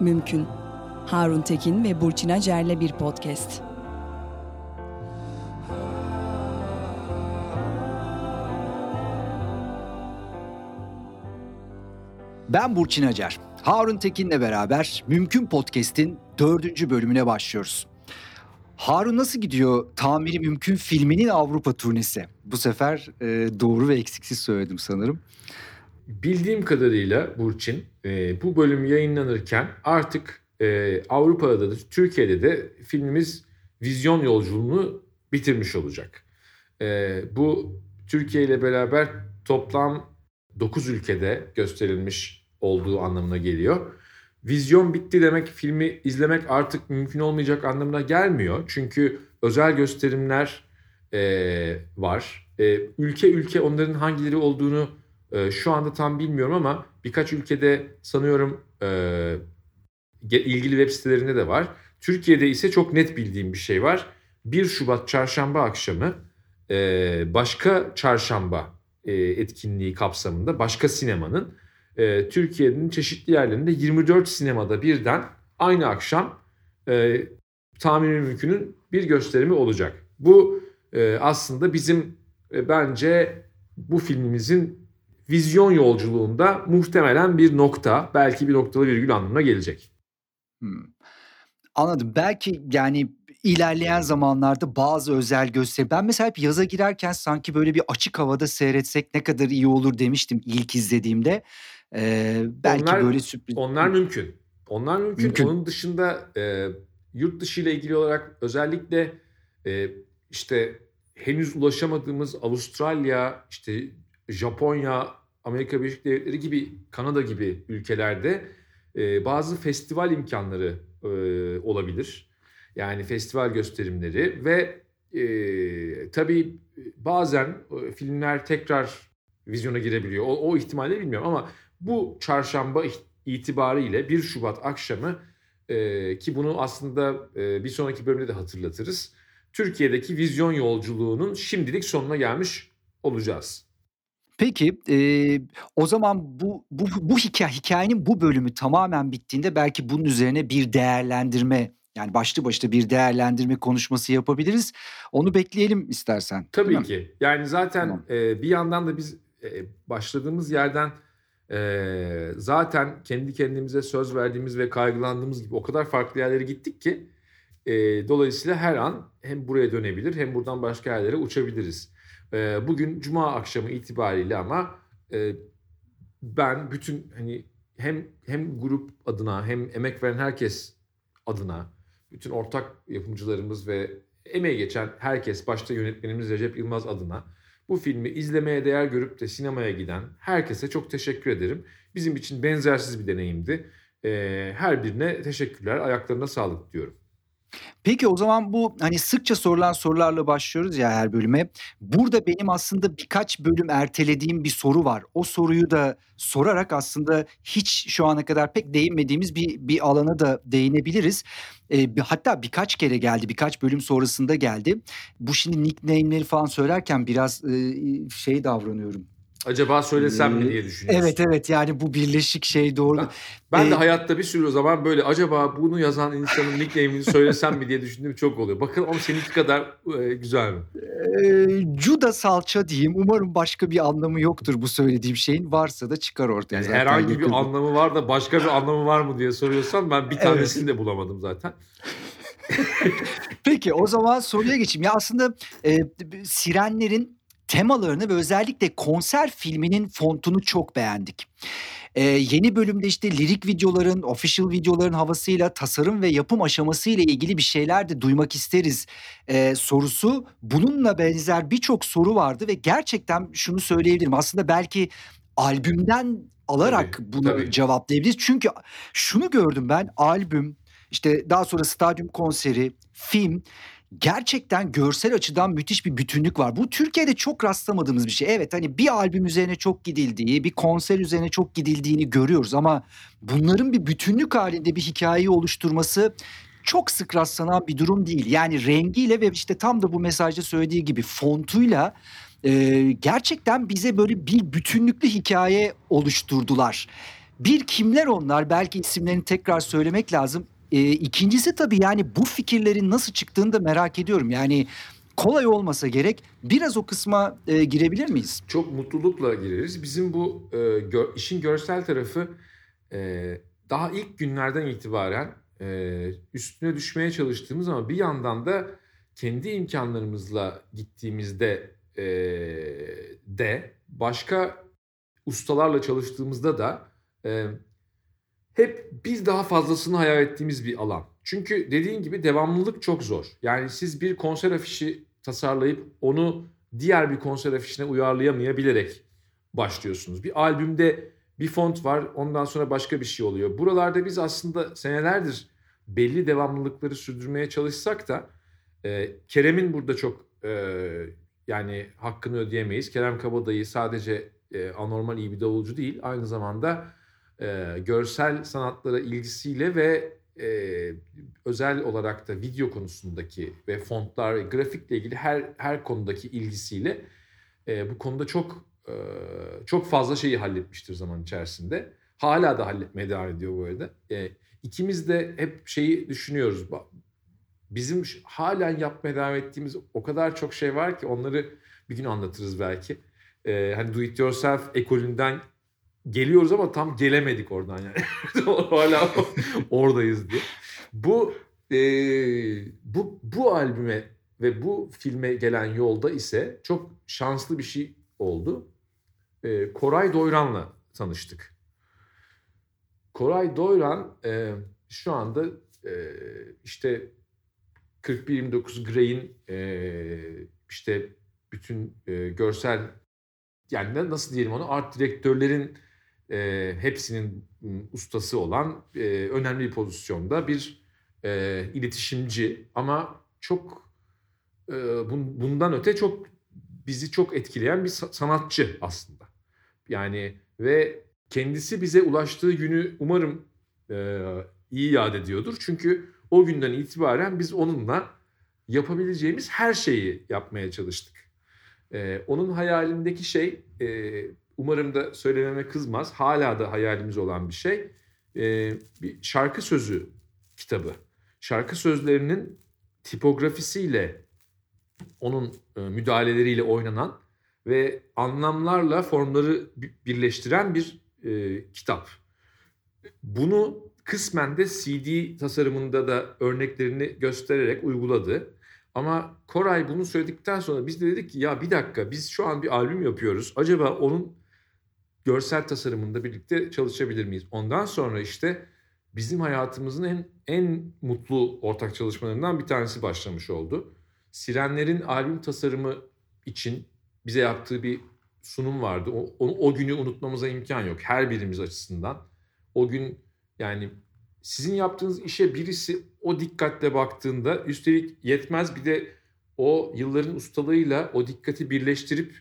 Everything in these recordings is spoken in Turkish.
Mümkün. Harun Tekin ve Burçin Acer'le bir podcast. Ben Burçin Acar. Harun Tekin'le beraber Mümkün Podcast'in dördüncü bölümüne başlıyoruz. Harun nasıl gidiyor Tamiri Mümkün filminin Avrupa turnesi? Bu sefer e, doğru ve eksiksiz söyledim sanırım. Bildiğim kadarıyla Burçin e, bu bölüm yayınlanırken artık e, Avrupa'da da Türkiye'de de filmimiz vizyon yolculuğunu bitirmiş olacak. E, bu Türkiye ile beraber toplam 9 ülkede gösterilmiş olduğu anlamına geliyor. Vizyon bitti demek filmi izlemek artık mümkün olmayacak anlamına gelmiyor. Çünkü özel gösterimler e, var. E, ülke ülke onların hangileri olduğunu e, şu anda tam bilmiyorum ama birkaç ülkede sanıyorum e, ilgili web sitelerinde de var. Türkiye'de ise çok net bildiğim bir şey var. 1 Şubat çarşamba akşamı e, başka çarşamba e, etkinliği kapsamında başka sinemanın e, Türkiye'nin çeşitli yerlerinde 24 sinemada birden aynı akşam e, tahmini mümkünün bir gösterimi olacak. Bu e, aslında bizim e, bence bu filmimizin vizyon yolculuğunda muhtemelen bir nokta, belki bir noktalı virgül anlamına gelecek. Hmm. Anladım. Belki yani ilerleyen zamanlarda bazı özel gösteri. Ben mesela hep yaza girerken sanki böyle bir açık havada seyretsek ne kadar iyi olur demiştim ilk izlediğimde. Ee, belki onlar, böyle sürpriz. Onlar mümkün. Onlar mümkün. mümkün. Onun dışında e, yurt dışı ile ilgili olarak özellikle e, işte henüz ulaşamadığımız Avustralya, işte Japonya, Amerika Birleşik Devletleri gibi, Kanada gibi ülkelerde e, bazı festival imkanları e, olabilir. Yani festival gösterimleri ve e, tabii bazen e, filmler tekrar vizyona girebiliyor. O, o ihtimalle bilmiyorum ama bu çarşamba itibariyle 1 Şubat akşamı e, ki bunu aslında e, bir sonraki bölümde de hatırlatırız. Türkiye'deki vizyon yolculuğunun şimdilik sonuna gelmiş olacağız. Peki, eee, o zaman bu bu bu hikâye hikâyenin bu bölümü tamamen bittiğinde belki bunun üzerine bir değerlendirme, yani başlı başına bir değerlendirme konuşması yapabiliriz. Onu bekleyelim istersen, Tabii ki. Yani zaten, Tamam. eee, bir yandan da biz, eee, başladığımız yerden, eee, zaten kendi kendimize söz verdiğimiz ve kaygılandığımız gibi o kadar farklı yerlere gittik ki, eee, dolayısıyla her an hem buraya dönebilir hem buradan başka yerlere uçabiliriz. E, bugün cuma akşamı itibariyle ama e, ben bütün hani hem hem grup adına hem emek veren herkes adına bütün ortak yapımcılarımız ve emeği geçen herkes başta yönetmenimiz Recep Yılmaz adına bu filmi izlemeye değer görüp de sinemaya giden herkese çok teşekkür ederim. Bizim için benzersiz bir deneyimdi. Ee, her birine teşekkürler, ayaklarına sağlık diyorum. Peki o zaman bu hani sıkça sorulan sorularla başlıyoruz ya her bölüme. Burada benim aslında birkaç bölüm ertelediğim bir soru var. O soruyu da sorarak aslında hiç şu ana kadar pek değinmediğimiz bir bir alana da değinebiliriz. Eee, hatta birkaç kere geldi, birkaç bölüm sonrasında geldi. Bu şimdi nickname'leri falan söylerken biraz, eee, şey davranıyorum Acaba söylesem mi diye düşünüyorsun. Evet evet yani bu birleşik şey doğru. Ben, ben de ee, hayatta bir sürü o zaman böyle acaba bunu yazan insanın nickname'ini söylesem mi diye düşündüğüm çok oluyor. Bakın ama seninki kadar e, güzel mi? E, Cuda salça diyeyim. Umarım başka bir anlamı yoktur bu söylediğim şeyin. Varsa da çıkar ortaya. Yani herhangi yakın. bir anlamı var da başka bir anlamı var mı diye soruyorsan ben bir tanesini evet. de bulamadım zaten. Peki o zaman soruya geçeyim. Ya aslında e, sirenlerin temalarını ve özellikle konser filminin fontunu çok beğendik. Ee, yeni bölümde işte lirik videoların, official videoların havasıyla tasarım ve yapım aşaması ile ilgili bir şeyler de duymak isteriz ee, sorusu. Bununla benzer birçok soru vardı ve gerçekten şunu söyleyebilirim. Aslında belki albümden alarak tabii, bunu tabii. cevaplayabiliriz. Çünkü şunu gördüm ben albüm, işte daha sonra stadyum konseri, film gerçekten görsel açıdan müthiş bir bütünlük var. Bu Türkiye'de çok rastlamadığımız bir şey. Evet hani bir albüm üzerine çok gidildiği, bir konser üzerine çok gidildiğini görüyoruz ama bunların bir bütünlük halinde bir hikayeyi oluşturması çok sık rastlanan bir durum değil. Yani rengiyle ve işte tam da bu mesajda söylediği gibi fontuyla e, gerçekten bize böyle bir bütünlüklü hikaye oluşturdular. bir kimler onlar? Belki isimlerini tekrar söylemek lazım. E, ikincisi tabii yani bu fikirlerin nasıl çıktığını da merak ediyorum. Yani kolay olmasa gerek. Biraz o kısma e, girebilir miyiz? Çok mutlulukla gireriz. Bizim bu e, gör, işin görsel tarafı e, daha ilk günlerden itibaren e, üstüne düşmeye çalıştığımız ama bir yandan da kendi imkanlarımızla gittiğimizde e, de başka ustalarla çalıştığımızda da e, hep biz daha fazlasını hayal ettiğimiz bir alan. Çünkü dediğin gibi devamlılık çok zor. Yani siz bir konser afişi tasarlayıp onu diğer bir konser afişine uyarlayamayabilerek başlıyorsunuz. Bir albümde bir font var ondan sonra başka bir şey oluyor. Buralarda biz aslında senelerdir belli devamlılıkları sürdürmeye çalışsak da e, Kerem'in burada çok e, yani hakkını ödeyemeyiz. Kerem Kabadayı sadece e, anormal iyi bir davulcu değil aynı zamanda e, görsel sanatlara ilgisiyle ve e, özel olarak da video konusundaki ve fontlar, grafikle ilgili her her konudaki ilgisiyle e, bu konuda çok e, çok fazla şeyi halletmiştir zaman içerisinde. Hala da halletmeye devam ediyor bu arada. E, ikimiz de hep şeyi düşünüyoruz. Bizim halen yapmaya devam ettiğimiz o kadar çok şey var ki onları bir gün anlatırız belki. E, hani do it yourself ekolünden geliyoruz ama tam gelemedik oradan yani. Hala oradayız diye. Bu e, bu bu albüme ve bu filme gelen yolda ise çok şanslı bir şey oldu. E, Koray Doyran'la tanıştık. Koray Doyran e, şu anda e, işte 4129 Gray'in e, işte bütün e, görsel yani nasıl diyelim onu art direktörlerin e, hepsinin ustası olan e, önemli bir pozisyonda bir e, iletişimci ama çok e, bun, bundan öte çok bizi çok etkileyen bir sanatçı aslında. Yani ve kendisi bize ulaştığı günü umarım e, iyi yad ediyordur. Çünkü o günden itibaren biz onunla yapabileceğimiz her şeyi yapmaya çalıştık. E, onun hayalindeki şey e, umarım da söylememe kızmaz. Hala da hayalimiz olan bir şey. E, bir şarkı sözü kitabı. Şarkı sözlerinin tipografisiyle onun e, müdahaleleriyle oynanan ve anlamlarla formları birleştiren bir e, kitap. Bunu kısmen de CD tasarımında da örneklerini göstererek uyguladı. Ama Koray bunu söyledikten sonra biz de dedik ki ya bir dakika biz şu an bir albüm yapıyoruz. Acaba onun görsel tasarımında birlikte çalışabilir miyiz? Ondan sonra işte bizim hayatımızın en en mutlu ortak çalışmalarından bir tanesi başlamış oldu. Sirenlerin albüm tasarımı için bize yaptığı bir sunum vardı. O, o, o günü unutmamıza imkan yok her birimiz açısından. O gün yani sizin yaptığınız işe birisi o dikkatle baktığında üstelik yetmez bir de o yılların ustalığıyla o dikkati birleştirip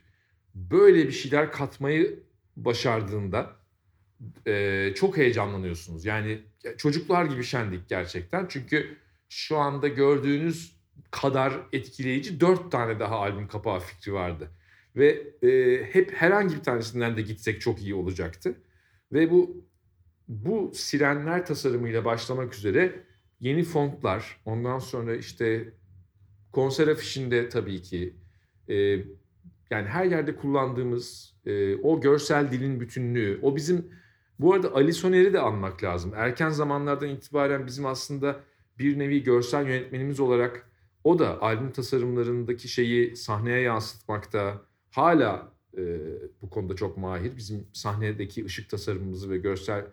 böyle bir şeyler katmayı başardığında e, çok heyecanlanıyorsunuz. Yani çocuklar gibi şendik gerçekten. Çünkü şu anda gördüğünüz kadar etkileyici dört tane daha albüm kapağı fikri vardı. Ve e, hep herhangi bir tanesinden de gitsek çok iyi olacaktı. Ve bu bu sirenler tasarımıyla başlamak üzere yeni fontlar, ondan sonra işte konser afişinde tabii ki e, yani her yerde kullandığımız e, o görsel dilin bütünlüğü, o bizim bu arada Ali Soner'i de anmak lazım. Erken zamanlardan itibaren bizim aslında bir nevi görsel yönetmenimiz olarak o da albüm tasarımlarındaki şeyi sahneye yansıtmakta hala e, bu konuda çok mahir. Bizim sahnedeki ışık tasarımımızı ve görsel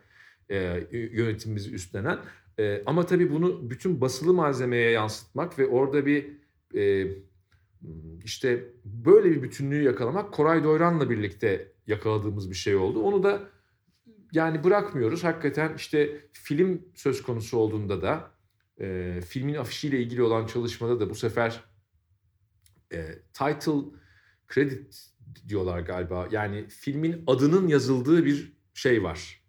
e, yönetimimizi üstlenen. E, ama tabii bunu bütün basılı malzemeye yansıtmak ve orada bir e, işte böyle bir bütünlüğü yakalamak Koray Doyran'la birlikte yakaladığımız bir şey oldu. Onu da yani bırakmıyoruz. Hakikaten işte film söz konusu olduğunda da e, filmin afişiyle ilgili olan çalışmada da bu sefer e, title credit diyorlar galiba. Yani filmin adının yazıldığı bir şey var.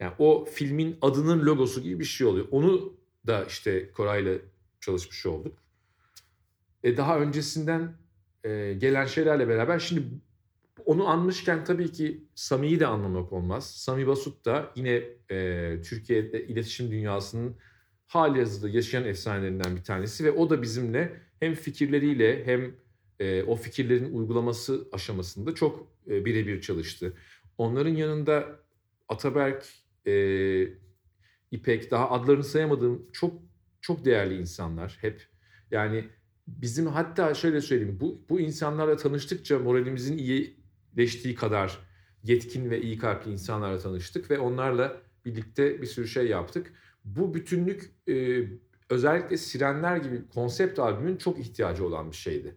Yani o filmin adının logosu gibi bir şey oluyor. Onu da işte Koray'la çalışmış olduk. E daha öncesinden e, gelen şeylerle beraber şimdi Onu anmışken tabii ki Sami'yi de anlamak olmaz. Sami Basut da yine e, Türkiye'de iletişim dünyasının hali hazırda yaşayan efsanelerinden bir tanesi ve o da bizimle hem fikirleriyle hem e, o fikirlerin uygulaması aşamasında çok e, birebir çalıştı. Onların yanında Ataberk, e, İpek daha adlarını sayamadığım çok çok değerli insanlar hep. Yani bizim hatta şöyle söyleyeyim bu, bu insanlarla tanıştıkça moralimizin iyileştiği kadar yetkin ve iyi kalpli insanlarla tanıştık ve onlarla birlikte bir sürü şey yaptık. Bu bütünlük e, özellikle Sirenler gibi konsept albümün çok ihtiyacı olan bir şeydi.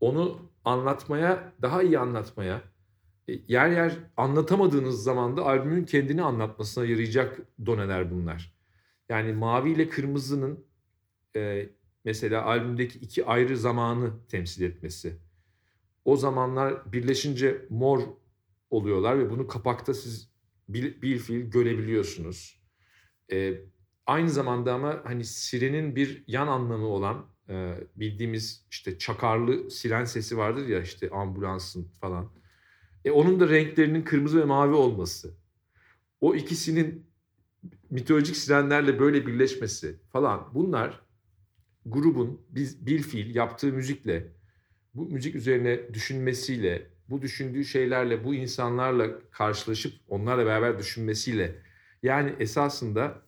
Onu anlatmaya, daha iyi anlatmaya, e, yer yer anlatamadığınız zaman da albümün kendini anlatmasına yarayacak doneler bunlar. Yani mavi ile kırmızının e, mesela albümdeki iki ayrı zamanı temsil etmesi. O zamanlar birleşince mor oluyorlar ve bunu kapakta siz bil, bil fiil görebiliyorsunuz. E, aynı zamanda ama hani sirenin bir yan anlamı olan e, bildiğimiz işte çakarlı siren sesi vardır ya işte ambulansın falan. E, onun da renklerinin kırmızı ve mavi olması. O ikisinin mitolojik sirenlerle böyle birleşmesi falan bunlar grubun biz bil fiil yaptığı müzikle bu müzik üzerine düşünmesiyle bu düşündüğü şeylerle bu insanlarla karşılaşıp onlarla beraber düşünmesiyle yani esasında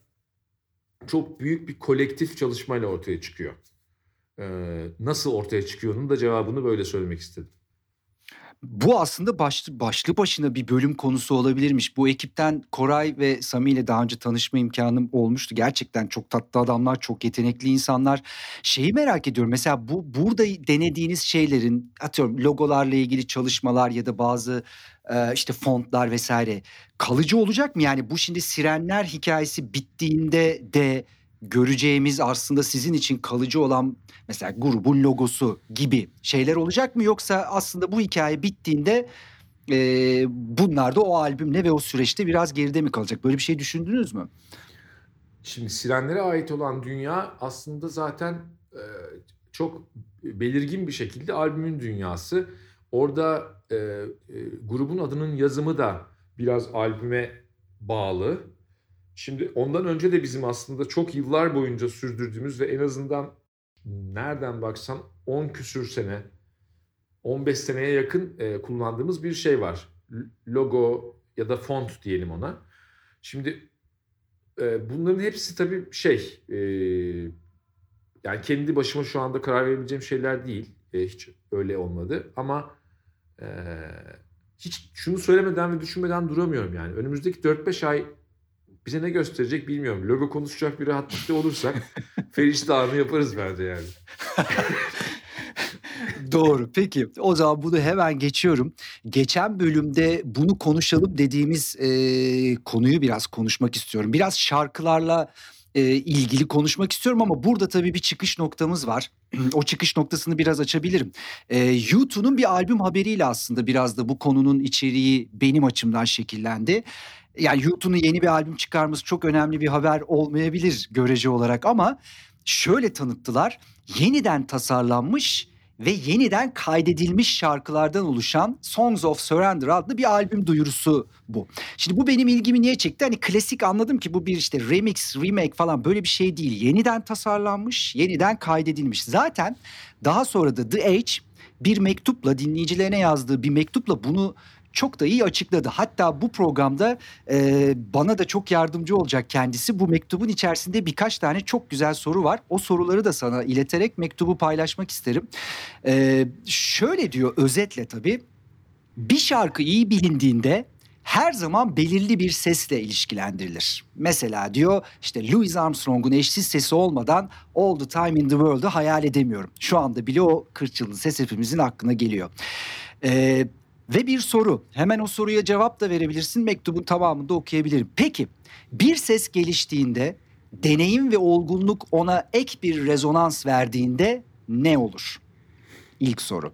çok büyük bir kolektif çalışmayla ortaya çıkıyor. Ee, nasıl ortaya çıkıyor onun da cevabını böyle söylemek istedim. Bu aslında başlı, başlı başına bir bölüm konusu olabilirmiş. Bu ekipten Koray ve Sami ile daha önce tanışma imkanım olmuştu. Gerçekten çok tatlı adamlar, çok yetenekli insanlar. Şeyi merak ediyorum. Mesela bu burada denediğiniz şeylerin atıyorum logolarla ilgili çalışmalar ya da bazı e, işte fontlar vesaire kalıcı olacak mı? Yani bu şimdi sirenler hikayesi bittiğinde de göreceğimiz aslında sizin için kalıcı olan mesela grubun logosu gibi şeyler olacak mı yoksa aslında bu hikaye bittiğinde e, bunlar da o albümle ve o süreçte biraz geride mi kalacak? Böyle bir şey düşündünüz mü? Şimdi Sirenlere ait olan dünya aslında zaten e, çok belirgin bir şekilde albümün dünyası. Orada e, e, grubun adının yazımı da biraz albüme bağlı. Şimdi ondan önce de bizim aslında çok yıllar boyunca sürdürdüğümüz ve en azından nereden baksan 10 küsür sene 15 seneye yakın e, kullandığımız bir şey var. Logo ya da font diyelim ona. Şimdi e, bunların hepsi tabii şey e, yani kendi başıma şu anda karar verebileceğim şeyler değil. Hiç öyle olmadı ama hiç şunu söylemeden ve düşünmeden duramıyorum yani. Önümüzdeki 4-5 ay bize ne gösterecek bilmiyorum. Logo konuşacak bir rahatlıkta olursak Ferişte anı yaparız bence yani. Doğru. Peki o zaman bunu hemen geçiyorum. Geçen bölümde bunu konuşalım dediğimiz e, konuyu biraz konuşmak istiyorum. Biraz şarkılarla e, ilgili konuşmak istiyorum ama burada tabii bir çıkış noktamız var. o çıkış noktasını biraz açabilirim. E, YouTube'un bir albüm haberiyle aslında biraz da bu konunun içeriği benim açımdan şekillendi yani YouTube'un yeni bir albüm çıkarması çok önemli bir haber olmayabilir görece olarak ama şöyle tanıttılar. Yeniden tasarlanmış ve yeniden kaydedilmiş şarkılardan oluşan Songs of Surrender adlı bir albüm duyurusu bu. Şimdi bu benim ilgimi niye çekti? Hani klasik anladım ki bu bir işte remix, remake falan böyle bir şey değil. Yeniden tasarlanmış, yeniden kaydedilmiş. Zaten daha sonra da The Age bir mektupla dinleyicilerine yazdığı bir mektupla bunu çok da iyi açıkladı. Hatta bu programda e, bana da çok yardımcı olacak kendisi. Bu mektubun içerisinde birkaç tane çok güzel soru var. O soruları da sana ileterek mektubu paylaşmak isterim. E, şöyle diyor özetle tabii. Bir şarkı iyi bilindiğinde her zaman belirli bir sesle ilişkilendirilir. Mesela diyor işte Louis Armstrong'un eşsiz sesi olmadan All the Time in the World'ı hayal edemiyorum. Şu anda bile o kırçıllı ses hepimizin aklına geliyor. Ee, ve bir soru. Hemen o soruya cevap da verebilirsin. Mektubun tamamını da okuyabilirim. Peki bir ses geliştiğinde deneyim ve olgunluk ona ek bir rezonans verdiğinde ne olur? İlk soru.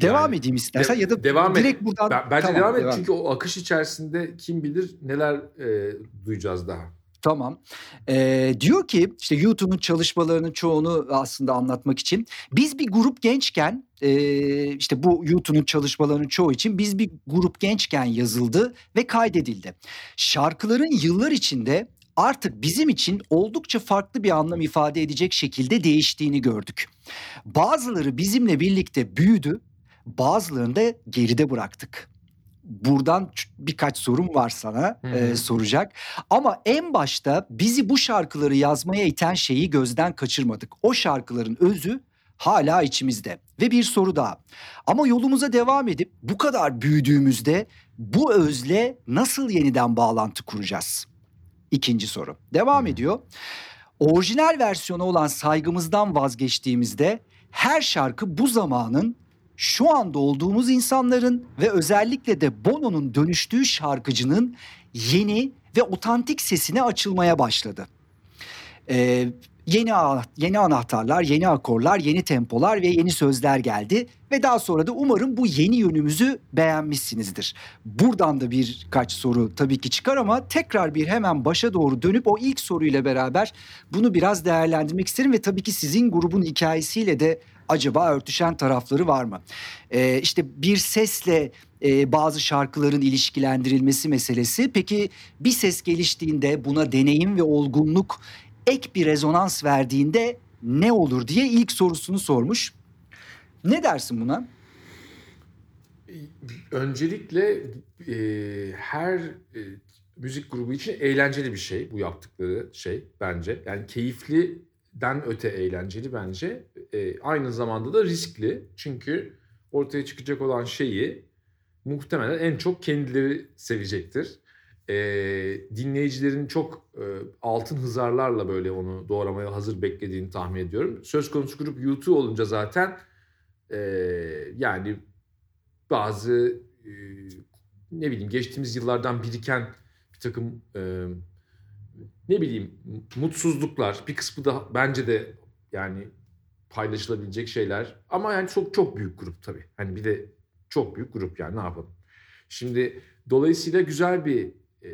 Devam yani, edeyim istersen de, ya da devam direkt et. buradan. Ben, bence tamam, devam et devam. çünkü o akış içerisinde kim bilir neler e, duyacağız daha. Tamam. Ee, diyor ki işte YouTube'un çalışmalarının çoğunu aslında anlatmak için biz bir grup gençken e, işte bu YouTube'un çalışmalarının çoğu için biz bir grup gençken yazıldı ve kaydedildi. Şarkıların yıllar içinde artık bizim için oldukça farklı bir anlam ifade edecek şekilde değiştiğini gördük. Bazıları bizimle birlikte büyüdü, bazılarını da geride bıraktık buradan birkaç sorum var sana e, soracak. Ama en başta bizi bu şarkıları yazmaya iten şeyi gözden kaçırmadık. O şarkıların özü hala içimizde. Ve bir soru daha. Ama yolumuza devam edip bu kadar büyüdüğümüzde bu özle nasıl yeniden bağlantı kuracağız? İkinci soru. Devam ediyor. Orijinal versiyonu olan saygımızdan vazgeçtiğimizde her şarkı bu zamanın şu anda olduğumuz insanların ve özellikle de Bono'nun dönüştüğü şarkıcının yeni ve otantik sesine açılmaya başladı. Ee, yeni yeni anahtarlar, yeni akorlar, yeni tempolar ve yeni sözler geldi ve daha sonra da umarım bu yeni yönümüzü beğenmişsinizdir. Buradan da birkaç soru tabii ki çıkar ama tekrar bir hemen başa doğru dönüp o ilk soruyla beraber bunu biraz değerlendirmek isterim ve tabii ki sizin grubun hikayesiyle de acaba örtüşen tarafları var mı? Ee, işte bir sesle e, bazı şarkıların ilişkilendirilmesi meselesi. Peki bir ses geliştiğinde buna deneyim ve olgunluk ek bir rezonans verdiğinde ne olur diye ilk sorusunu sormuş. Ne dersin buna? Öncelikle e, her e, müzik grubu için eğlenceli bir şey bu yaptıkları şey bence. Yani keyifli den öte eğlenceli bence. E, aynı zamanda da riskli. Çünkü ortaya çıkacak olan şeyi muhtemelen en çok kendileri sevecektir. E, dinleyicilerin çok e, altın hızarlarla böyle onu doğramaya hazır beklediğini tahmin ediyorum. Söz konusu grup YouTube olunca zaten e, yani bazı e, ne bileyim geçtiğimiz yıllardan biriken bir takım e, ne bileyim mutsuzluklar bir kısmı da bence de yani paylaşılabilecek şeyler ama yani çok çok büyük grup tabii. Hani bir de çok büyük grup yani ne yapalım. Şimdi dolayısıyla güzel bir e,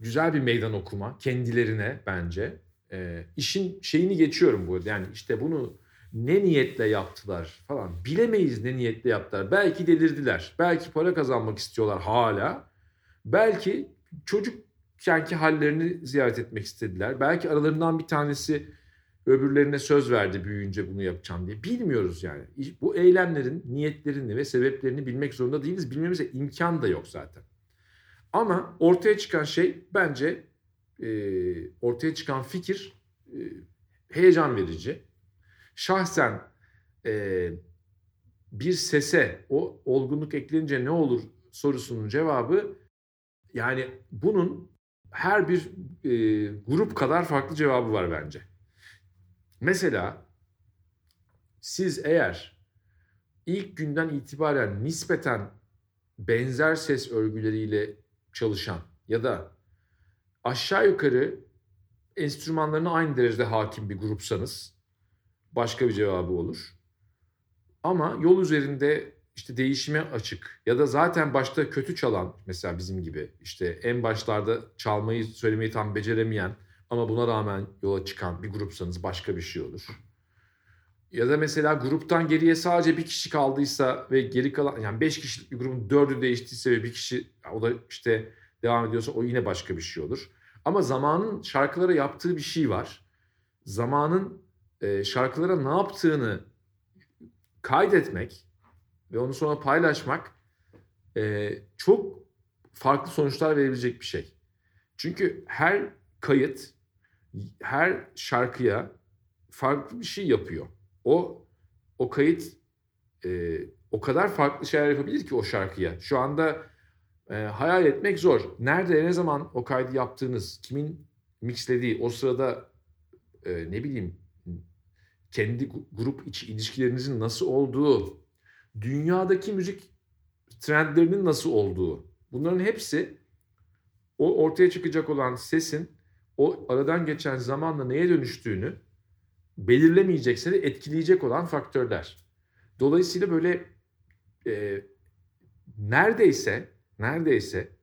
güzel bir meydan okuma kendilerine bence. E, işin şeyini geçiyorum bu yani işte bunu ne niyetle yaptılar falan bilemeyiz ne niyetle yaptılar. Belki delirdiler. Belki para kazanmak istiyorlar hala. Belki çocuk kenki hallerini ziyaret etmek istediler. Belki aralarından bir tanesi öbürlerine söz verdi büyüyünce bunu yapacağım diye. Bilmiyoruz yani. Bu eylemlerin niyetlerini ve sebeplerini bilmek zorunda değiliz. Bilmemize imkan da yok zaten. Ama ortaya çıkan şey bence e, ortaya çıkan fikir e, heyecan verici. Şahsen e, bir sese o olgunluk eklenince ne olur sorusunun cevabı yani bunun her bir e, grup kadar farklı cevabı var bence. Mesela siz eğer ilk günden itibaren nispeten benzer ses örgüleriyle çalışan ya da aşağı yukarı enstrümanlarına aynı derecede hakim bir grupsanız başka bir cevabı olur. Ama yol üzerinde işte değişime açık ya da zaten başta kötü çalan mesela bizim gibi işte en başlarda çalmayı söylemeyi tam beceremeyen ama buna rağmen yola çıkan bir grupsanız başka bir şey olur. Ya da mesela gruptan geriye sadece bir kişi kaldıysa ve geri kalan yani beş kişilik bir grubun dördü değiştiyse ve bir kişi o da işte devam ediyorsa o yine başka bir şey olur. Ama zamanın şarkılara yaptığı bir şey var. Zamanın e, şarkılara ne yaptığını kaydetmek ve onu sonra paylaşmak e, çok farklı sonuçlar verebilecek bir şey. Çünkü her kayıt her şarkıya farklı bir şey yapıyor. O o kayıt e, o kadar farklı şeyler yapabilir ki o şarkıya. Şu anda e, hayal etmek zor. Nerede ne zaman o kaydı yaptığınız, kimin mixlediği, o sırada e, ne bileyim kendi grup içi ilişkilerinizin nasıl olduğu, dünyadaki müzik trendlerinin nasıl olduğu bunların hepsi o ortaya çıkacak olan sesin o aradan geçen zamanla neye dönüştüğünü belirlemeyecekse de etkileyecek olan faktörler. Dolayısıyla böyle e, neredeyse neredeyse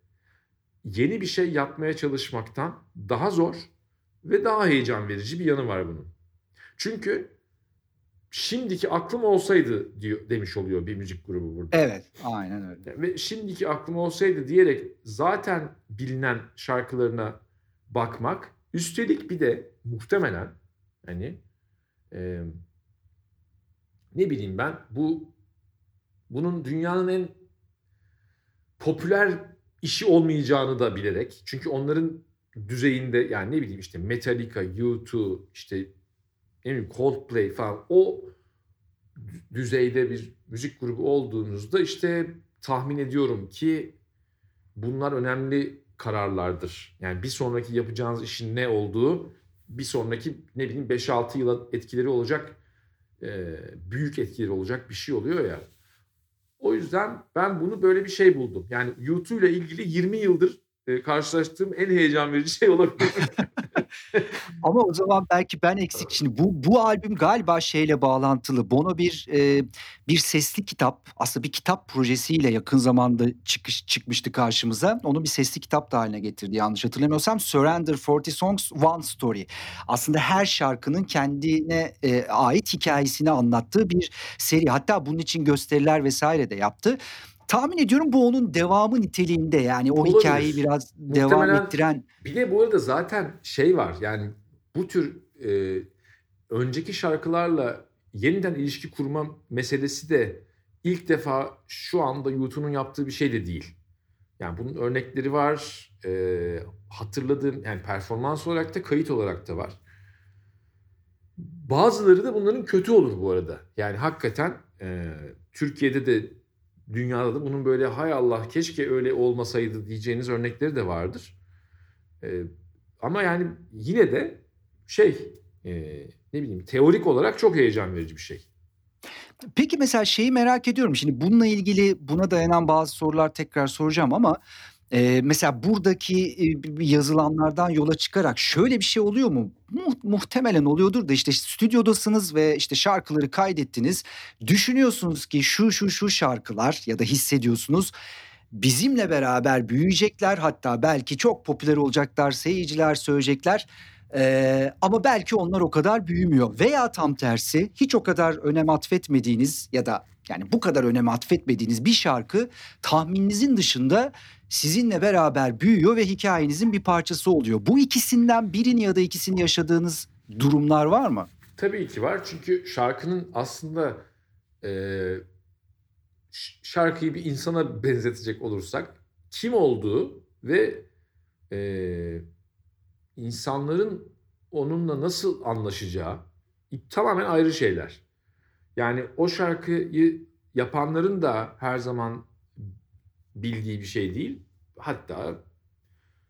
yeni bir şey yapmaya çalışmaktan daha zor ve daha heyecan verici bir yanı var bunun. Çünkü şimdiki aklım olsaydı diyor demiş oluyor bir müzik grubu burada. Evet, aynen öyle. Ve şimdiki aklım olsaydı diyerek zaten bilinen şarkılarına bakmak, üstelik bir de muhtemelen hani e, ne bileyim ben bu bunun dünyanın en popüler işi olmayacağını da bilerek çünkü onların düzeyinde yani ne bileyim işte Metallica, U2 işte ne bileyim Coldplay falan o düzeyde bir müzik grubu olduğunuzda işte tahmin ediyorum ki bunlar önemli kararlardır. Yani bir sonraki yapacağınız işin ne olduğu bir sonraki ne bileyim 5-6 yıla etkileri olacak büyük etkileri olacak bir şey oluyor ya. O yüzden ben bunu böyle bir şey buldum. Yani YouTube ile ilgili 20 yıldır e, karşılaştığım en heyecan verici şey olabilir. Ama o zaman belki ben eksik. Şimdi bu bu albüm galiba şeyle bağlantılı. Bono bir e, bir sesli kitap, aslında bir kitap projesiyle yakın zamanda çıkış çıkmıştı karşımıza. Onu bir sesli kitap da haline getirdi yanlış hatırlamıyorsam. Surrender 40 Songs One Story. Aslında her şarkının kendine e, ait hikayesini anlattığı bir seri. Hatta bunun için gösteriler vesaire de yaptı. Tahmin ediyorum bu onun devamı niteliğinde yani o Olabilir. hikayeyi biraz devam Muhtemelen ettiren. Bir de bu arada zaten şey var yani bu tür e, önceki şarkılarla yeniden ilişki kurma meselesi de ilk defa şu anda YouTube'un yaptığı bir şey de değil. Yani bunun örnekleri var. E, hatırladığım yani performans olarak da kayıt olarak da var. Bazıları da bunların kötü olur bu arada. Yani hakikaten e, Türkiye'de de dünyada da bunun böyle hay Allah keşke öyle olmasaydı diyeceğiniz örnekleri de vardır. E, ama yani yine de şey e, ne bileyim teorik olarak çok heyecan verici bir şey. Peki mesela şeyi merak ediyorum. Şimdi bununla ilgili buna dayanan bazı sorular tekrar soracağım ama e, mesela buradaki e, yazılanlardan yola çıkarak şöyle bir şey oluyor mu? Mu- muhtemelen oluyordur da işte stüdyodasınız ve işte şarkıları kaydettiniz. Düşünüyorsunuz ki şu şu şu şarkılar ya da hissediyorsunuz bizimle beraber büyüyecekler hatta belki çok popüler olacaklar seyirciler söyleyecekler. Ee, ama belki onlar o kadar büyümüyor veya tam tersi hiç o kadar önem atfetmediğiniz ya da yani bu kadar önem atfetmediğiniz bir şarkı tahmininizin dışında sizinle beraber büyüyor ve hikayenizin bir parçası oluyor. Bu ikisinden birini ya da ikisini yaşadığınız durumlar var mı? Tabii ki var çünkü şarkının aslında e, şarkıyı bir insana benzetecek olursak kim olduğu ve e, insanların onunla nasıl anlaşacağı tamamen ayrı şeyler. Yani o şarkıyı yapanların da her zaman bildiği bir şey değil. Hatta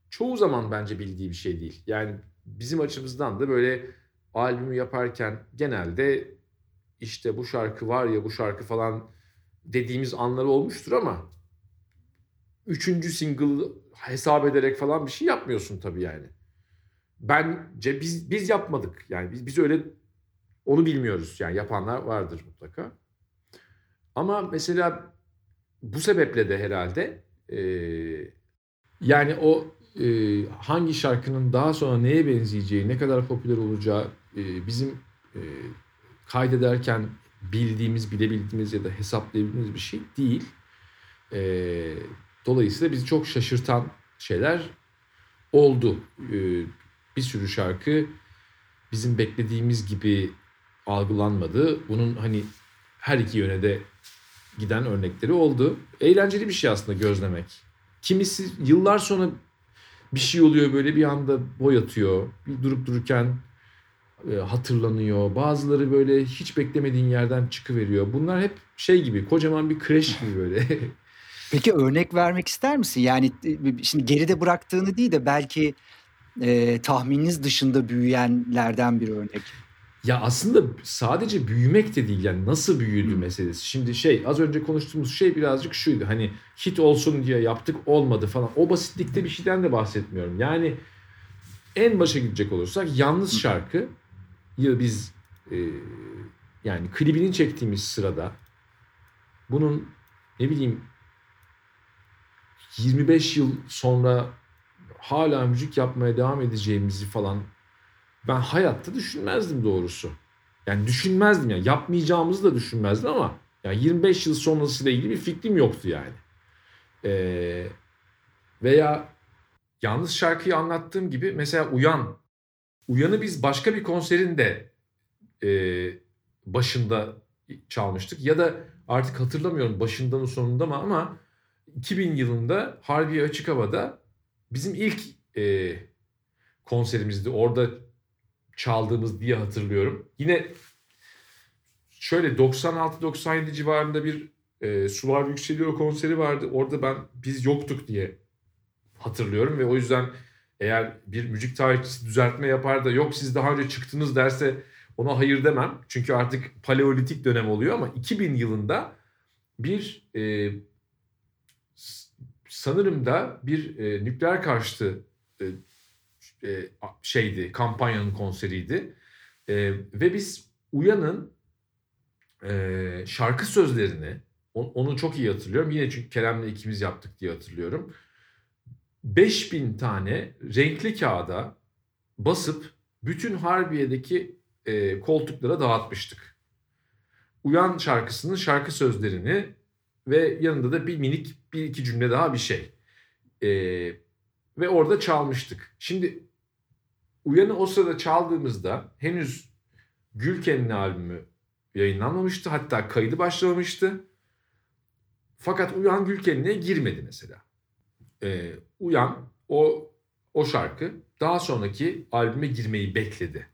çoğu zaman bence bildiği bir şey değil. Yani bizim açımızdan da böyle albümü yaparken genelde işte bu şarkı var ya bu şarkı falan dediğimiz anları olmuştur ama üçüncü single hesap ederek falan bir şey yapmıyorsun tabii yani. Bence biz biz yapmadık. Yani biz biz öyle onu bilmiyoruz. Yani yapanlar vardır mutlaka. Ama mesela bu sebeple de herhalde e, yani o e, hangi şarkının daha sonra neye benzeyeceği, ne kadar popüler olacağı e, bizim e, kaydederken bildiğimiz, bilebildiğimiz ya da hesaplayabildiğimiz bir şey değil. E, dolayısıyla bizi çok şaşırtan şeyler oldu. E, bir sürü şarkı bizim beklediğimiz gibi algılanmadı. Bunun hani her iki yöne de giden örnekleri oldu. Eğlenceli bir şey aslında gözlemek. Kimisi yıllar sonra bir şey oluyor böyle bir anda boy atıyor. Bir durup dururken e, hatırlanıyor. Bazıları böyle hiç beklemediğin yerden çıkıveriyor. Bunlar hep şey gibi kocaman bir crash gibi böyle. Peki örnek vermek ister misin? Yani e, şimdi geride bıraktığını değil de belki e, tahmininiz dışında büyüyenlerden bir örnek. Ya aslında sadece büyümek de değil yani nasıl büyüdü hmm. meselesi. Şimdi şey az önce konuştuğumuz şey birazcık şuydu hani hit olsun diye yaptık olmadı falan. O basitlikte bir şeyden de bahsetmiyorum. Yani en başa gidecek olursak yalnız şarkı ya biz e, yani klibini çektiğimiz sırada bunun ne bileyim 25 yıl sonra hala müzik yapmaya devam edeceğimizi falan ben hayatta düşünmezdim doğrusu. Yani düşünmezdim yani yapmayacağımızı da düşünmezdim ama yani 25 yıl sonrasıyla ilgili bir fikrim yoktu yani. Ee, veya yalnız şarkıyı anlattığım gibi mesela Uyan. Uyan'ı biz başka bir konserinde e, başında çalmıştık. Ya da artık hatırlamıyorum başında mı sonunda mı ama 2000 yılında Harbiye Açık Hava'da bizim ilk e, konserimizdi. Orada çaldığımız diye hatırlıyorum. Yine şöyle 96-97 civarında bir e, Sular Yükseliyor konseri vardı. Orada ben biz yoktuk diye hatırlıyorum ve o yüzden eğer bir müzik tarihçisi düzeltme yapar da yok siz daha önce çıktınız derse ona hayır demem. Çünkü artık paleolitik dönem oluyor ama 2000 yılında bir e, sanırım da bir e, nükleer karşıtı e, e, şeydi kampanyanın konseriydi. E, ve biz Uyan'ın e, şarkı sözlerini on, onu çok iyi hatırlıyorum. Yine çünkü Kerem'le ikimiz yaptık diye hatırlıyorum. 5000 tane renkli kağıda basıp bütün Harbiye'deki e, koltuklara dağıtmıştık. Uyan şarkısının şarkı sözlerini ve yanında da bir minik bir iki cümle daha bir şey. E, ve orada çalmıştık. Şimdi Uyan'ı o sırada çaldığımızda henüz Gülken'in albümü yayınlanmamıştı. Hatta kaydı başlamamıştı. Fakat Uyan Gülken'ine girmedi mesela. Ee, Uyan o o şarkı daha sonraki albüme girmeyi bekledi.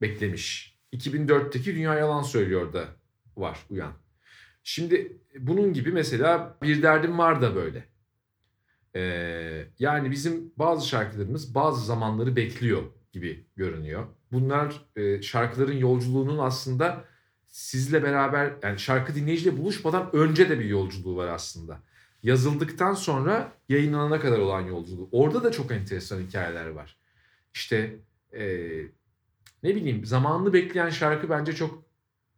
Beklemiş. 2004'teki Dünya Yalan Söylüyor da var Uyan. Şimdi bunun gibi mesela Bir Derdim Var da böyle. Ee, yani bizim bazı şarkılarımız bazı zamanları bekliyor gibi görünüyor. Bunlar e, şarkıların yolculuğunun aslında sizle beraber yani şarkı dinleyiciyle buluşmadan önce de bir yolculuğu var aslında. Yazıldıktan sonra yayınlanana kadar olan yolculuğu. Orada da çok enteresan hikayeler var. İşte e, ne bileyim zamanını bekleyen şarkı bence çok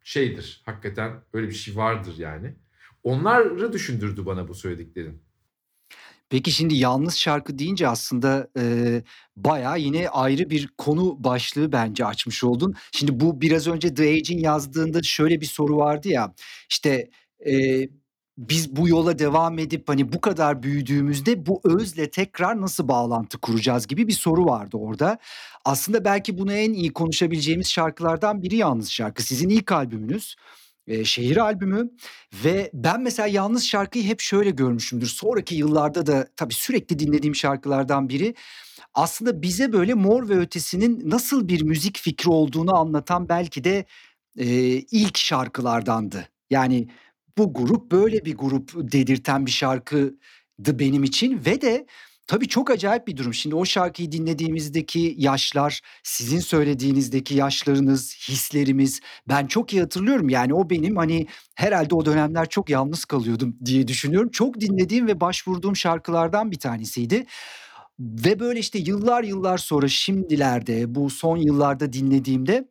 şeydir. Hakikaten öyle bir şey vardır yani. Onları düşündürdü bana bu söylediklerin. Peki şimdi yalnız şarkı deyince aslında, eee, bayağı yine ayrı bir konu başlığı bence açmış oldun. Şimdi bu biraz önce The Age'in yazdığında şöyle bir soru vardı ya, işte, eee, biz bu yola devam edip, hani, bu kadar büyüdüğümüzde bu özle tekrar nasıl bağlantı kuracağız gibi bir soru vardı orada. Aslında belki bunu en iyi konuşabileceğimiz şarkılardan biri Yalnız Şarkı. Sizin ilk albümünüz. Eee, şehir albümü ve ben mesela yalnız şarkıyı hep şöyle görmüşümdür. Sonraki yıllarda da tabii sürekli dinlediğim şarkılardan biri. Aslında bize böyle Mor ve Ötesi'nin nasıl bir müzik fikri olduğunu anlatan belki de, eee, ilk şarkılardandı. Yani bu grup böyle bir grup dedirten bir şarkıydı benim için ve de Tabii çok acayip bir durum. Şimdi o şarkıyı dinlediğimizdeki yaşlar, sizin söylediğinizdeki yaşlarınız, hislerimiz ben çok iyi hatırlıyorum. Yani o benim hani herhalde o dönemler çok yalnız kalıyordum diye düşünüyorum. Çok dinlediğim ve başvurduğum şarkılardan bir tanesiydi. Ve böyle işte yıllar yıllar sonra şimdilerde bu son yıllarda dinlediğimde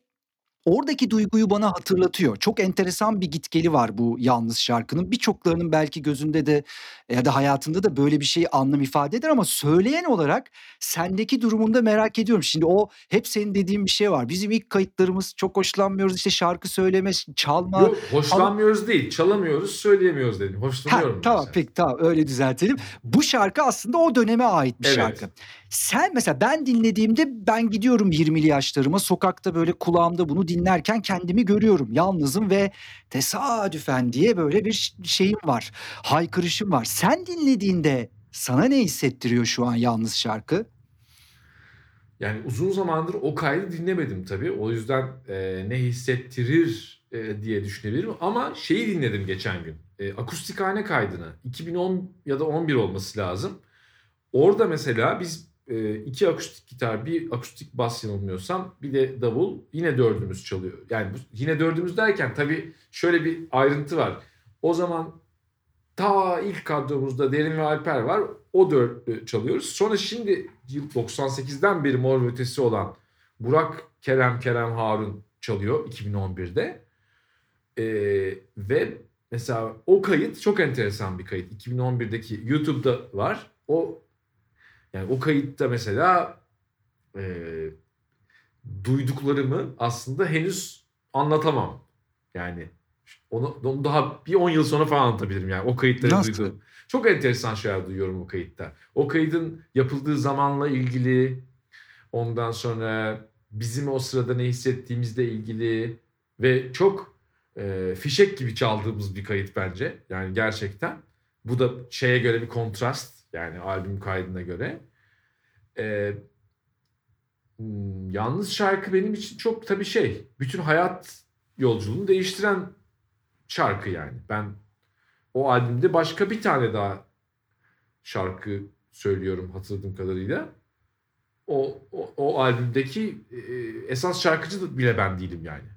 Oradaki duyguyu bana hatırlatıyor. Çok enteresan bir gitgeli var bu yalnız şarkının. Birçoklarının belki gözünde de ya da hayatında da böyle bir şey anlam ifade eder ama söyleyen olarak sendeki durumunu da merak ediyorum. Şimdi o hep senin dediğin bir şey var. Bizim ilk kayıtlarımız çok hoşlanmıyoruz işte şarkı söyleme, çalma. Yok hoşlanmıyoruz değil, çalamıyoruz, söyleyemiyoruz dedim. Ha, Hoşlanıyorum tamam mesela. peki tamam öyle düzeltelim. Bu şarkı aslında o döneme ait bir Evet. şarkı. Sen mesela ben dinlediğimde ben gidiyorum 20'li yaşlarıma sokakta böyle kulağımda bunu dinlerken kendimi görüyorum. Yalnızım ve tesadüfen diye böyle bir şeyim var. Haykırışım var. Sen dinlediğinde sana ne hissettiriyor şu an yalnız şarkı? Yani uzun zamandır o kaydı dinlemedim tabii. O yüzden e, ne hissettirir e, diye düşünebilirim. Ama şeyi dinledim geçen gün. E, akustikhane kaydını. 2010 ya da 11 olması lazım. Orada mesela biz iki akustik gitar, bir akustik bas yanılmıyorsam bir de davul yine dördümüz çalıyor. Yani bu, yine dördümüz derken tabii şöyle bir ayrıntı var. O zaman ta ilk kadromuzda Derin ve Alper var. O dört çalıyoruz. Sonra şimdi yıl 98'den beri Mor Ötesi olan Burak, Kerem, Kerem Harun çalıyor 2011'de. Ee, ve mesela o kayıt çok enteresan bir kayıt. 2011'deki YouTube'da var. O Yani o kayıtta mesela e, duyduklarımı aslında henüz anlatamam. Yani onu, onu daha bir 10 yıl sonra falan anlatabilirim yani o kayıtları Nasıl? duyduğum. Çok enteresan şeyler duyuyorum o kayıtta. O kaydın yapıldığı zamanla ilgili ondan sonra bizim o sırada ne hissettiğimizle ilgili ve çok e, fişek gibi çaldığımız bir kayıt bence. Yani gerçekten. Bu da şeye göre bir kontrast yani albüm kaydına göre. E, yalnız şarkı benim için çok tabii şey bütün hayat yolculuğunu değiştiren şarkı yani. Ben o albümde başka bir tane daha şarkı söylüyorum hatırladığım kadarıyla. O, o, o albümdeki e, esas şarkıcı bile ben değilim yani.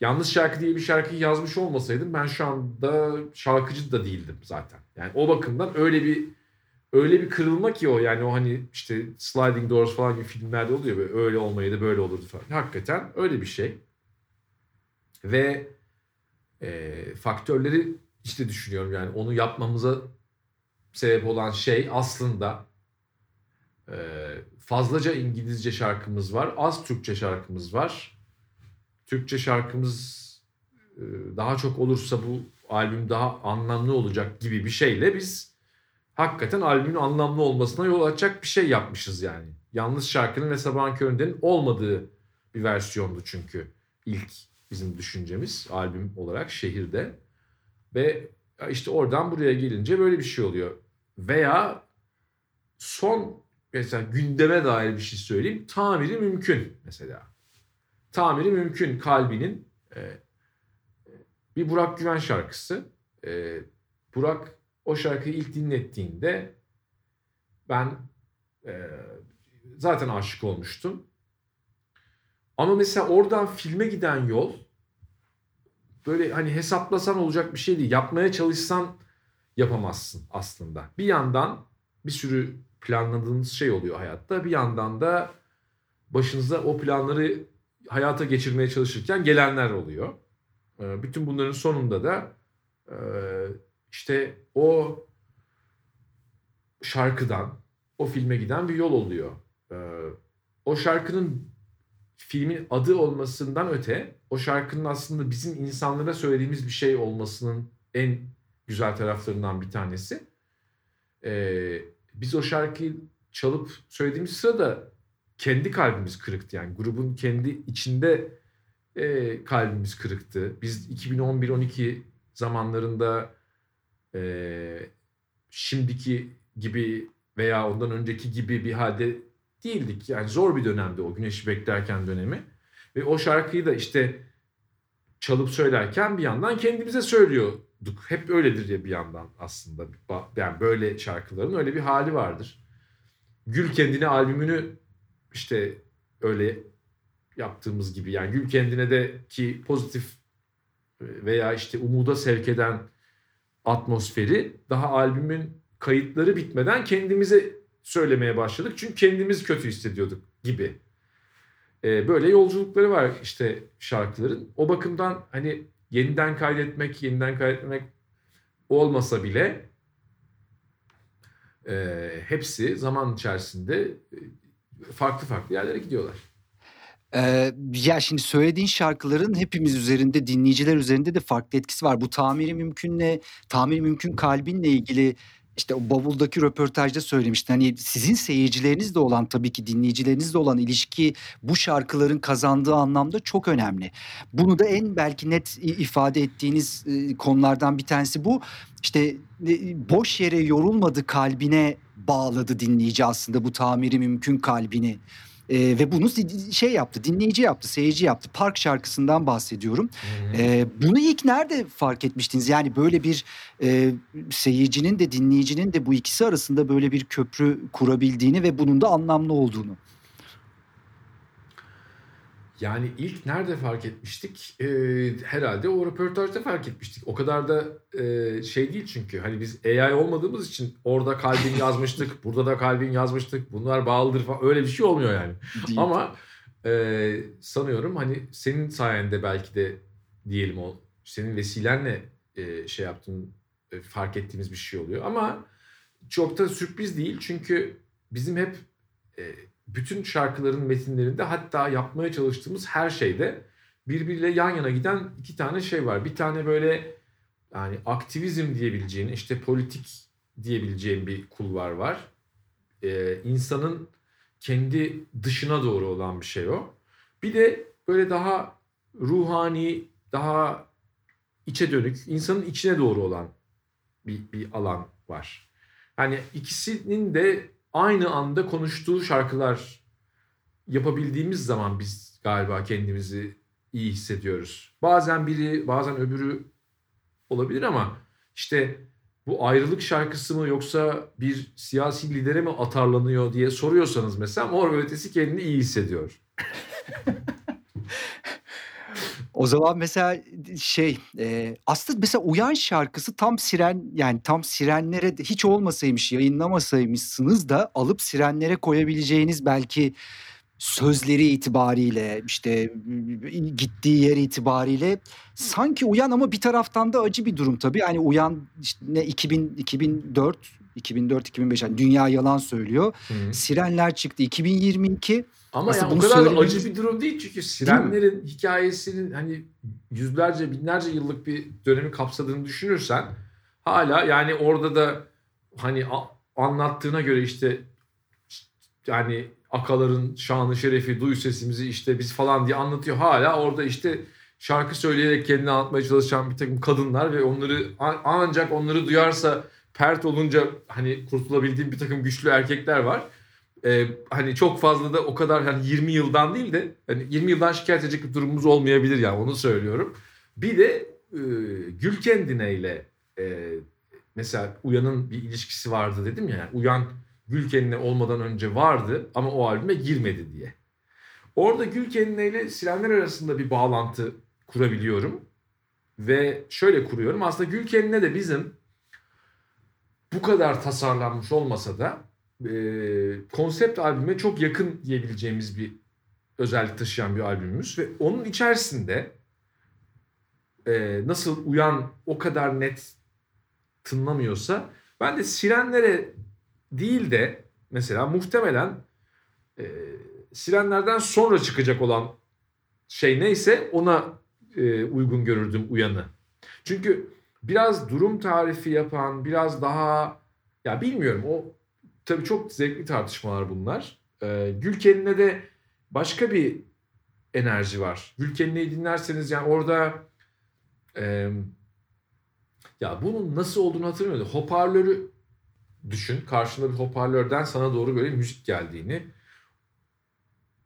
Yalnız şarkı diye bir şarkıyı yazmış olmasaydım ben şu anda şarkıcı da değildim zaten. Yani o bakımdan öyle bir öyle bir kırılma ki o yani o hani işte Sliding Doors falan gibi filmlerde oluyor böyle öyle olmayı da böyle olurdu falan. Hakikaten öyle bir şey. Ve e, faktörleri işte düşünüyorum yani onu yapmamıza sebep olan şey aslında e, fazlaca İngilizce şarkımız var, az Türkçe şarkımız var. Türkçe şarkımız e, daha çok olursa bu albüm daha anlamlı olacak gibi bir şeyle biz hakikaten albümün anlamlı olmasına yol açacak bir şey yapmışız yani. Yalnız şarkının ve Sabahın Köründe'nin olmadığı bir versiyondu çünkü ilk bizim düşüncemiz albüm olarak şehirde. Ve işte oradan buraya gelince böyle bir şey oluyor. Veya son mesela gündeme dair bir şey söyleyeyim. Tamiri mümkün mesela. Tamiri mümkün kalbinin e, bir Burak Güven şarkısı. E, Burak o şarkıyı ilk dinlettiğinde ben e, zaten aşık olmuştum. Ama mesela oradan filme giden yol böyle hani hesaplasan olacak bir şey değil. Yapmaya çalışsan yapamazsın aslında. Bir yandan bir sürü planladığınız şey oluyor hayatta. Bir yandan da başınıza o planları hayata geçirmeye çalışırken gelenler oluyor. Ee, bütün bunların sonunda da e, işte o şarkıdan o filme giden bir yol oluyor. Ee, o şarkının filmin adı olmasından öte o şarkının aslında bizim insanlara söylediğimiz bir şey olmasının en güzel taraflarından bir tanesi. Ee, biz o şarkıyı çalıp söylediğimiz sırada kendi kalbimiz kırıktı. Yani grubun kendi içinde e, kalbimiz kırıktı. Biz 2011-12 zamanlarında e, şimdiki gibi veya ondan önceki gibi bir halde değildik. Yani zor bir dönemdi o güneşi beklerken dönemi. Ve o şarkıyı da işte çalıp söylerken bir yandan kendimize söylüyorduk. Hep öyledir ya bir yandan aslında. Yani böyle şarkıların öyle bir hali vardır. Gül Kendine albümünü işte öyle yaptığımız gibi yani Gül Kendine de ki pozitif veya işte umuda sevk eden atmosferi daha albümün kayıtları bitmeden kendimize söylemeye başladık. Çünkü kendimiz kötü hissediyorduk gibi. Ee, böyle yolculukları var işte şarkıların. O bakımdan hani yeniden kaydetmek, yeniden kaydetmek olmasa bile e, hepsi zaman içerisinde e, farklı farklı yerlere gidiyorlar. Ee, ya şimdi söylediğin şarkıların hepimiz üzerinde, dinleyiciler üzerinde de farklı etkisi var. Bu tamiri mümkünle, tamiri mümkün kalbinle ilgili işte o bavuldaki röportajda söylemişti. Hani sizin seyircilerinizle olan tabii ki dinleyicilerinizle olan ilişki bu şarkıların kazandığı anlamda çok önemli. Bunu da en belki net ifade ettiğiniz konulardan bir tanesi bu. İşte boş yere yorulmadı kalbine bağladı dinleyici aslında bu tamiri mümkün kalbini. E, ve bunu şey yaptı, dinleyici yaptı, seyirci yaptı. Park şarkısından bahsediyorum. E, bunu ilk nerede fark etmiştiniz? Yani böyle bir e, seyircinin de dinleyicinin de bu ikisi arasında böyle bir köprü kurabildiğini ve bunun da anlamlı olduğunu. Yani ilk nerede fark etmiştik? Ee, herhalde o röportajda fark etmiştik. O kadar da e, şey değil çünkü. Hani biz AI olmadığımız için orada kalbin yazmıştık, burada da kalbin yazmıştık. Bunlar bağlıdır falan. Öyle bir şey olmuyor yani. Değil. Ama e, sanıyorum hani senin sayende belki de diyelim o senin vesilenle e, şey yaptığın e, fark ettiğimiz bir şey oluyor. Ama çok da sürpriz değil çünkü bizim hep e, bütün şarkıların metinlerinde hatta yapmaya çalıştığımız her şeyde birbiriyle yan yana giden iki tane şey var. Bir tane böyle yani aktivizm diyebileceğin işte politik diyebileceğin bir kulvar var. Ee, insanın kendi dışına doğru olan bir şey o. Bir de böyle daha ruhani, daha içe dönük, insanın içine doğru olan bir, bir alan var. Yani ikisinin de aynı anda konuştuğu şarkılar yapabildiğimiz zaman biz galiba kendimizi iyi hissediyoruz. Bazen biri, bazen öbürü olabilir ama işte bu ayrılık şarkısı mı yoksa bir siyasi lidere mi atarlanıyor diye soruyorsanız mesela Mor ve Ötesi kendini iyi hissediyor. O zaman mesela şey e, aslında mesela Uyan şarkısı tam siren yani tam sirenlere de hiç olmasaymış yayınlamasaymışsınız da alıp sirenlere koyabileceğiniz belki sözleri itibariyle işte gittiği yer itibariyle sanki Uyan ama bir taraftan da acı bir durum tabii. Yani Uyan işte ne 2000 2004 2004 2005 yani dünya yalan söylüyor. Hı. Sirenler çıktı 2022 ama yani o kadar söylemek... acı bir durum değil çünkü sirenlerin değil hikayesinin hani yüzlerce binlerce yıllık bir dönemi kapsadığını düşünürsen hala yani orada da hani anlattığına göre işte yani akaların şanı şerefi duy sesimizi işte biz falan diye anlatıyor. Hala orada işte şarkı söyleyerek kendini anlatmaya çalışan bir takım kadınlar ve onları ancak onları duyarsa pert olunca hani kurtulabildiğim bir takım güçlü erkekler var e, hani çok fazla da o kadar hani 20 yıldan değil de hani 20 yıldan şikayet edecek bir durumumuz olmayabilir yani onu söylüyorum. Bir de e, Gül Kendine ile e, mesela Uyan'ın bir ilişkisi vardı dedim ya. Yani Uyan Gül Kendine olmadan önce vardı ama o albüme girmedi diye. Orada Gül Kendine ile Sirenler arasında bir bağlantı kurabiliyorum. Ve şöyle kuruyorum. Aslında Gül Kendine de bizim bu kadar tasarlanmış olmasa da e, konsept albüme çok yakın diyebileceğimiz bir özellik taşıyan bir albümümüz ve onun içerisinde e, nasıl uyan o kadar net tınlamıyorsa ben de sirenlere değil de mesela muhtemelen e, sirenlerden sonra çıkacak olan şey neyse ona e, uygun görürdüm uyanı. Çünkü biraz durum tarifi yapan, biraz daha ya bilmiyorum o tabii çok zevkli tartışmalar bunlar. Ee, Gülken'ine de başka bir enerji var. Gülken'i dinlerseniz yani orada e, ya bunun nasıl olduğunu hatırlamıyorum. Hoparlörü düşün. Karşında bir hoparlörden sana doğru böyle müzik geldiğini.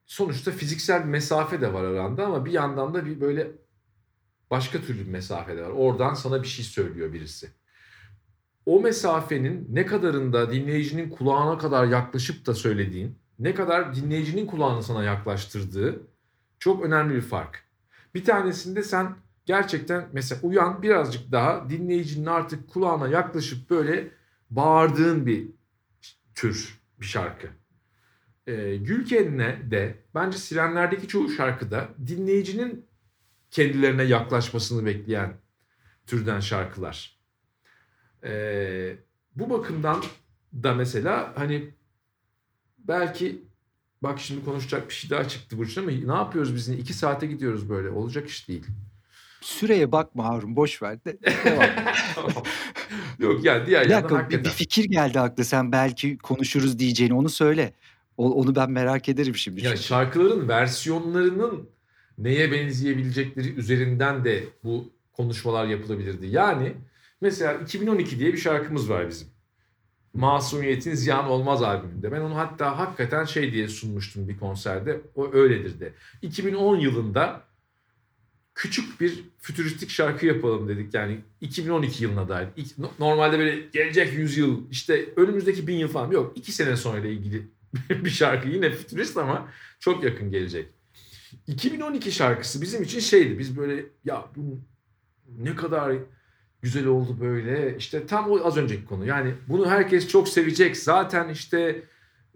Sonuçta fiziksel bir mesafe de var aranda ama bir yandan da bir böyle başka türlü bir mesafe de var. Oradan sana bir şey söylüyor birisi o mesafenin ne kadarında dinleyicinin kulağına kadar yaklaşıp da söylediğin, ne kadar dinleyicinin kulağını sana yaklaştırdığı çok önemli bir fark. Bir tanesinde sen gerçekten mesela uyan birazcık daha dinleyicinin artık kulağına yaklaşıp böyle bağırdığın bir tür bir şarkı. Ee, Gülken'e de bence Sirenler'deki çoğu şarkıda dinleyicinin kendilerine yaklaşmasını bekleyen türden şarkılar. Ee, bu bakımdan da mesela hani belki bak şimdi konuşacak bir şey daha çıktı Burçin ama ne yapıyoruz biz? iki saate gidiyoruz böyle. Olacak iş değil. Süreye bakma Harun boş ver de. Yok yani diğer bir yandan hakikaten. Bir fikir geldi aklı sen belki konuşuruz diyeceğini onu söyle. O, onu ben merak ederim şimdi. Ya şarkıların versiyonlarının neye benzeyebilecekleri üzerinden de bu konuşmalar yapılabilirdi. Yani Mesela 2012 diye bir şarkımız var bizim. Masumiyetin Ziyan Olmaz albümünde. Ben onu hatta hakikaten şey diye sunmuştum bir konserde. O öyledir de. 2010 yılında küçük bir fütüristik şarkı yapalım dedik. Yani 2012 yılına dair. Normalde böyle gelecek yüzyıl işte önümüzdeki bin yıl falan yok. iki sene sonra ilgili bir şarkı. Yine fütürist ama çok yakın gelecek. 2012 şarkısı bizim için şeydi. Biz böyle ya bu ne kadar güzel oldu böyle. İşte tam o az önceki konu. Yani bunu herkes çok sevecek. Zaten işte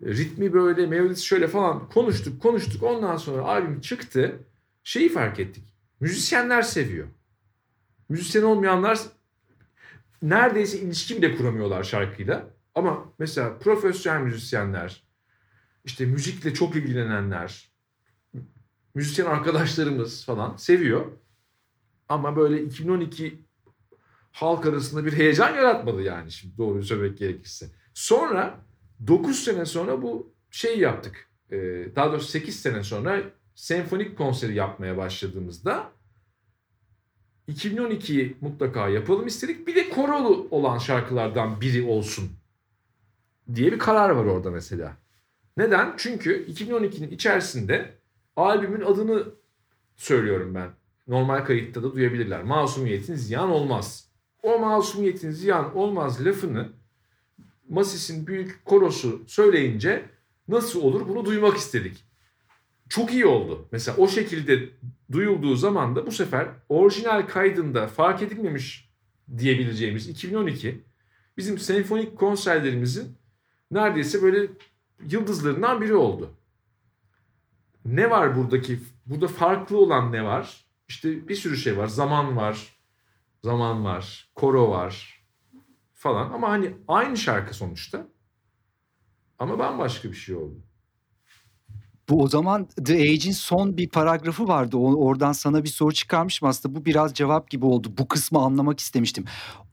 e, ritmi böyle, melodisi şöyle falan konuştuk, konuştuk. Ondan sonra albüm çıktı. Şeyi fark ettik. Müzisyenler seviyor. Müzisyen olmayanlar neredeyse ilişki bile kuramıyorlar şarkıyla. Ama mesela profesyonel müzisyenler, işte müzikle çok ilgilenenler, müzisyen arkadaşlarımız falan seviyor. Ama böyle 2012 halk arasında bir heyecan yaratmadı yani şimdi doğruyu söylemek gerekirse. Sonra 9 sene sonra bu şeyi yaptık. Ee, daha doğrusu 8 sene sonra senfonik konseri yapmaya başladığımızda 2012'yi mutlaka yapalım istedik. Bir de korolu olan şarkılardan biri olsun diye bir karar var orada mesela. Neden? Çünkü 2012'nin içerisinde albümün adını söylüyorum ben. Normal kayıtta da duyabilirler. Masumiyetin ziyan olmaz. O masumiyetin ziyan olmaz lafını Masis'in büyük korosu söyleyince nasıl olur bunu duymak istedik. Çok iyi oldu. Mesela o şekilde duyulduğu zaman da bu sefer orijinal kaydında fark edilmemiş diyebileceğimiz 2012 bizim senfonik konserlerimizin neredeyse böyle yıldızlarından biri oldu. Ne var buradaki? Burada farklı olan ne var? İşte bir sürü şey var. Zaman var. Zaman var. Koro var. Falan. Ama hani aynı şarkı sonuçta. Ama bambaşka bir şey oldu. Bu o zaman The Age'in son bir paragrafı vardı. O, oradan sana bir soru çıkarmışım aslında. Bu biraz cevap gibi oldu. Bu kısmı anlamak istemiştim.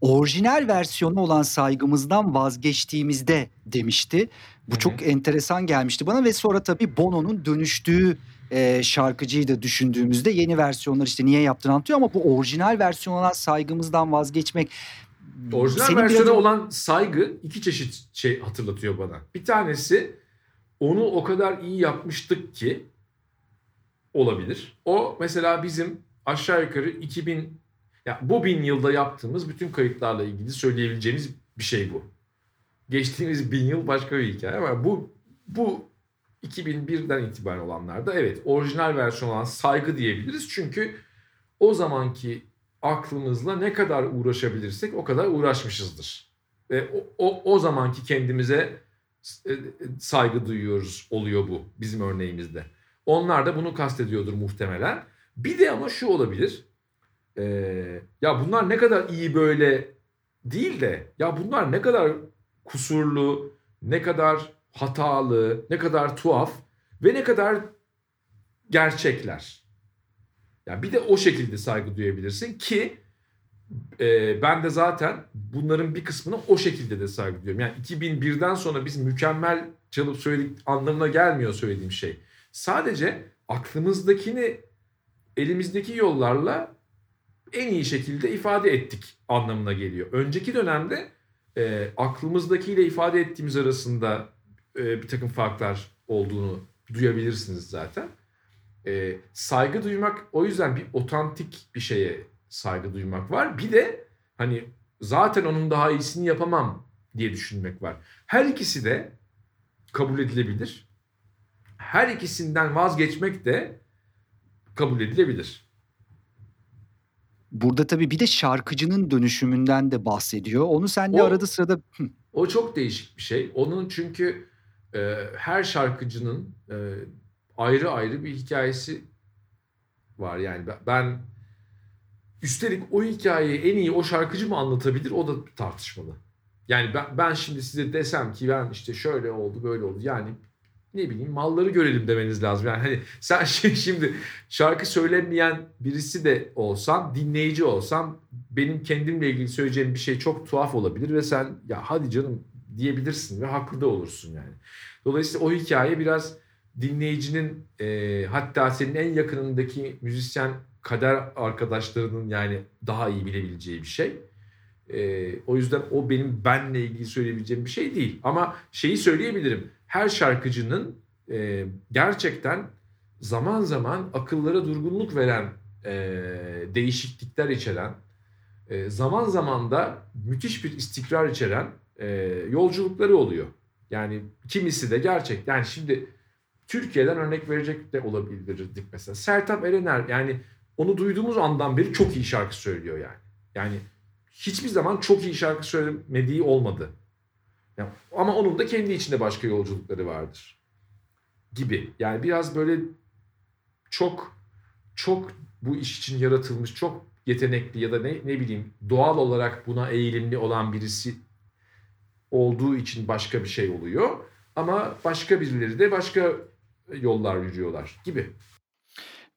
Orijinal versiyonu olan saygımızdan vazgeçtiğimizde demişti. Bu Hı-hı. çok enteresan gelmişti bana ve sonra tabii Bono'nun dönüştüğü e, şarkıcıyı da düşündüğümüzde yeni versiyonlar işte niye yaptığını anlatıyor ama bu orijinal versiyon olan saygımızdan vazgeçmek Orijinal versiyonu biraz... olan saygı iki çeşit şey hatırlatıyor bana. Bir tanesi onu o kadar iyi yapmıştık ki olabilir. O mesela bizim aşağı yukarı 2000 ya bu bin yılda yaptığımız bütün kayıtlarla ilgili söyleyebileceğimiz bir şey bu. Geçtiğimiz bin yıl başka bir hikaye ama bu bu 2001'den itibaren olanlarda evet orijinal versiyon olan saygı diyebiliriz. Çünkü o zamanki aklımızla ne kadar uğraşabilirsek o kadar uğraşmışızdır. Ve o, o, o zamanki kendimize e, saygı duyuyoruz oluyor bu bizim örneğimizde. Onlar da bunu kastediyordur muhtemelen. Bir de ama şu olabilir. Ee, ya bunlar ne kadar iyi böyle değil de ya bunlar ne kadar kusurlu, ne kadar hatalı, ne kadar tuhaf ve ne kadar gerçekler. Ya bir de o şekilde saygı duyabilirsin ki e, ben de zaten bunların bir kısmını o şekilde de saygı duyuyorum. Yani 2001'den sonra biz mükemmel çalıp söyledik anlamına gelmiyor söylediğim şey. Sadece aklımızdakini elimizdeki yollarla en iyi şekilde ifade ettik anlamına geliyor. Önceki dönemde e, aklımızdakiyle ifade ettiğimiz arasında e, bir takım farklar olduğunu duyabilirsiniz zaten. E, saygı duymak o yüzden bir otantik bir şeye saygı duymak var. Bir de hani zaten onun daha iyisini yapamam diye düşünmek var. Her ikisi de kabul edilebilir. Her ikisinden vazgeçmek de kabul edilebilir. Burada tabii bir de şarkıcının dönüşümünden de bahsediyor. Onu senle o, arada sırada... o çok değişik bir şey. Onun çünkü her şarkıcının e, ayrı ayrı bir hikayesi var. Yani ben üstelik o hikayeyi en iyi o şarkıcı mı anlatabilir o da tartışmalı. Yani ben, ben şimdi size desem ki ben işte şöyle oldu böyle oldu yani ne bileyim malları görelim demeniz lazım. Yani hani sen şimdi şarkı söylemeyen birisi de olsan, dinleyici olsan benim kendimle ilgili söyleyeceğim bir şey çok tuhaf olabilir ve sen ya hadi canım diyebilirsin ve haklı da olursun yani. Dolayısıyla o hikaye biraz dinleyicinin e, hatta senin en yakınındaki müzisyen kader arkadaşlarının yani daha iyi bilebileceği bir şey. E, o yüzden o benim benle ilgili söyleyebileceğim bir şey değil. Ama şeyi söyleyebilirim. Her şarkıcının e, gerçekten zaman zaman akıllara durgunluk veren e, değişiklikler içeren, e, zaman zaman da müthiş bir istikrar içeren e, yolculukları oluyor. Yani kimisi de gerçek. Yani şimdi Türkiye'den örnek verecek de olabilirdik mesela. Sertab Erener yani onu duyduğumuz andan beri çok iyi şarkı söylüyor yani. Yani hiçbir zaman çok iyi şarkı söylemediği olmadı. Yani, ama onun da kendi içinde başka yolculukları vardır. Gibi. Yani biraz böyle çok çok bu iş için yaratılmış, çok yetenekli ya da ne ne bileyim doğal olarak buna eğilimli olan birisi olduğu için başka bir şey oluyor. Ama başka birileri de başka yollar yürüyorlar gibi.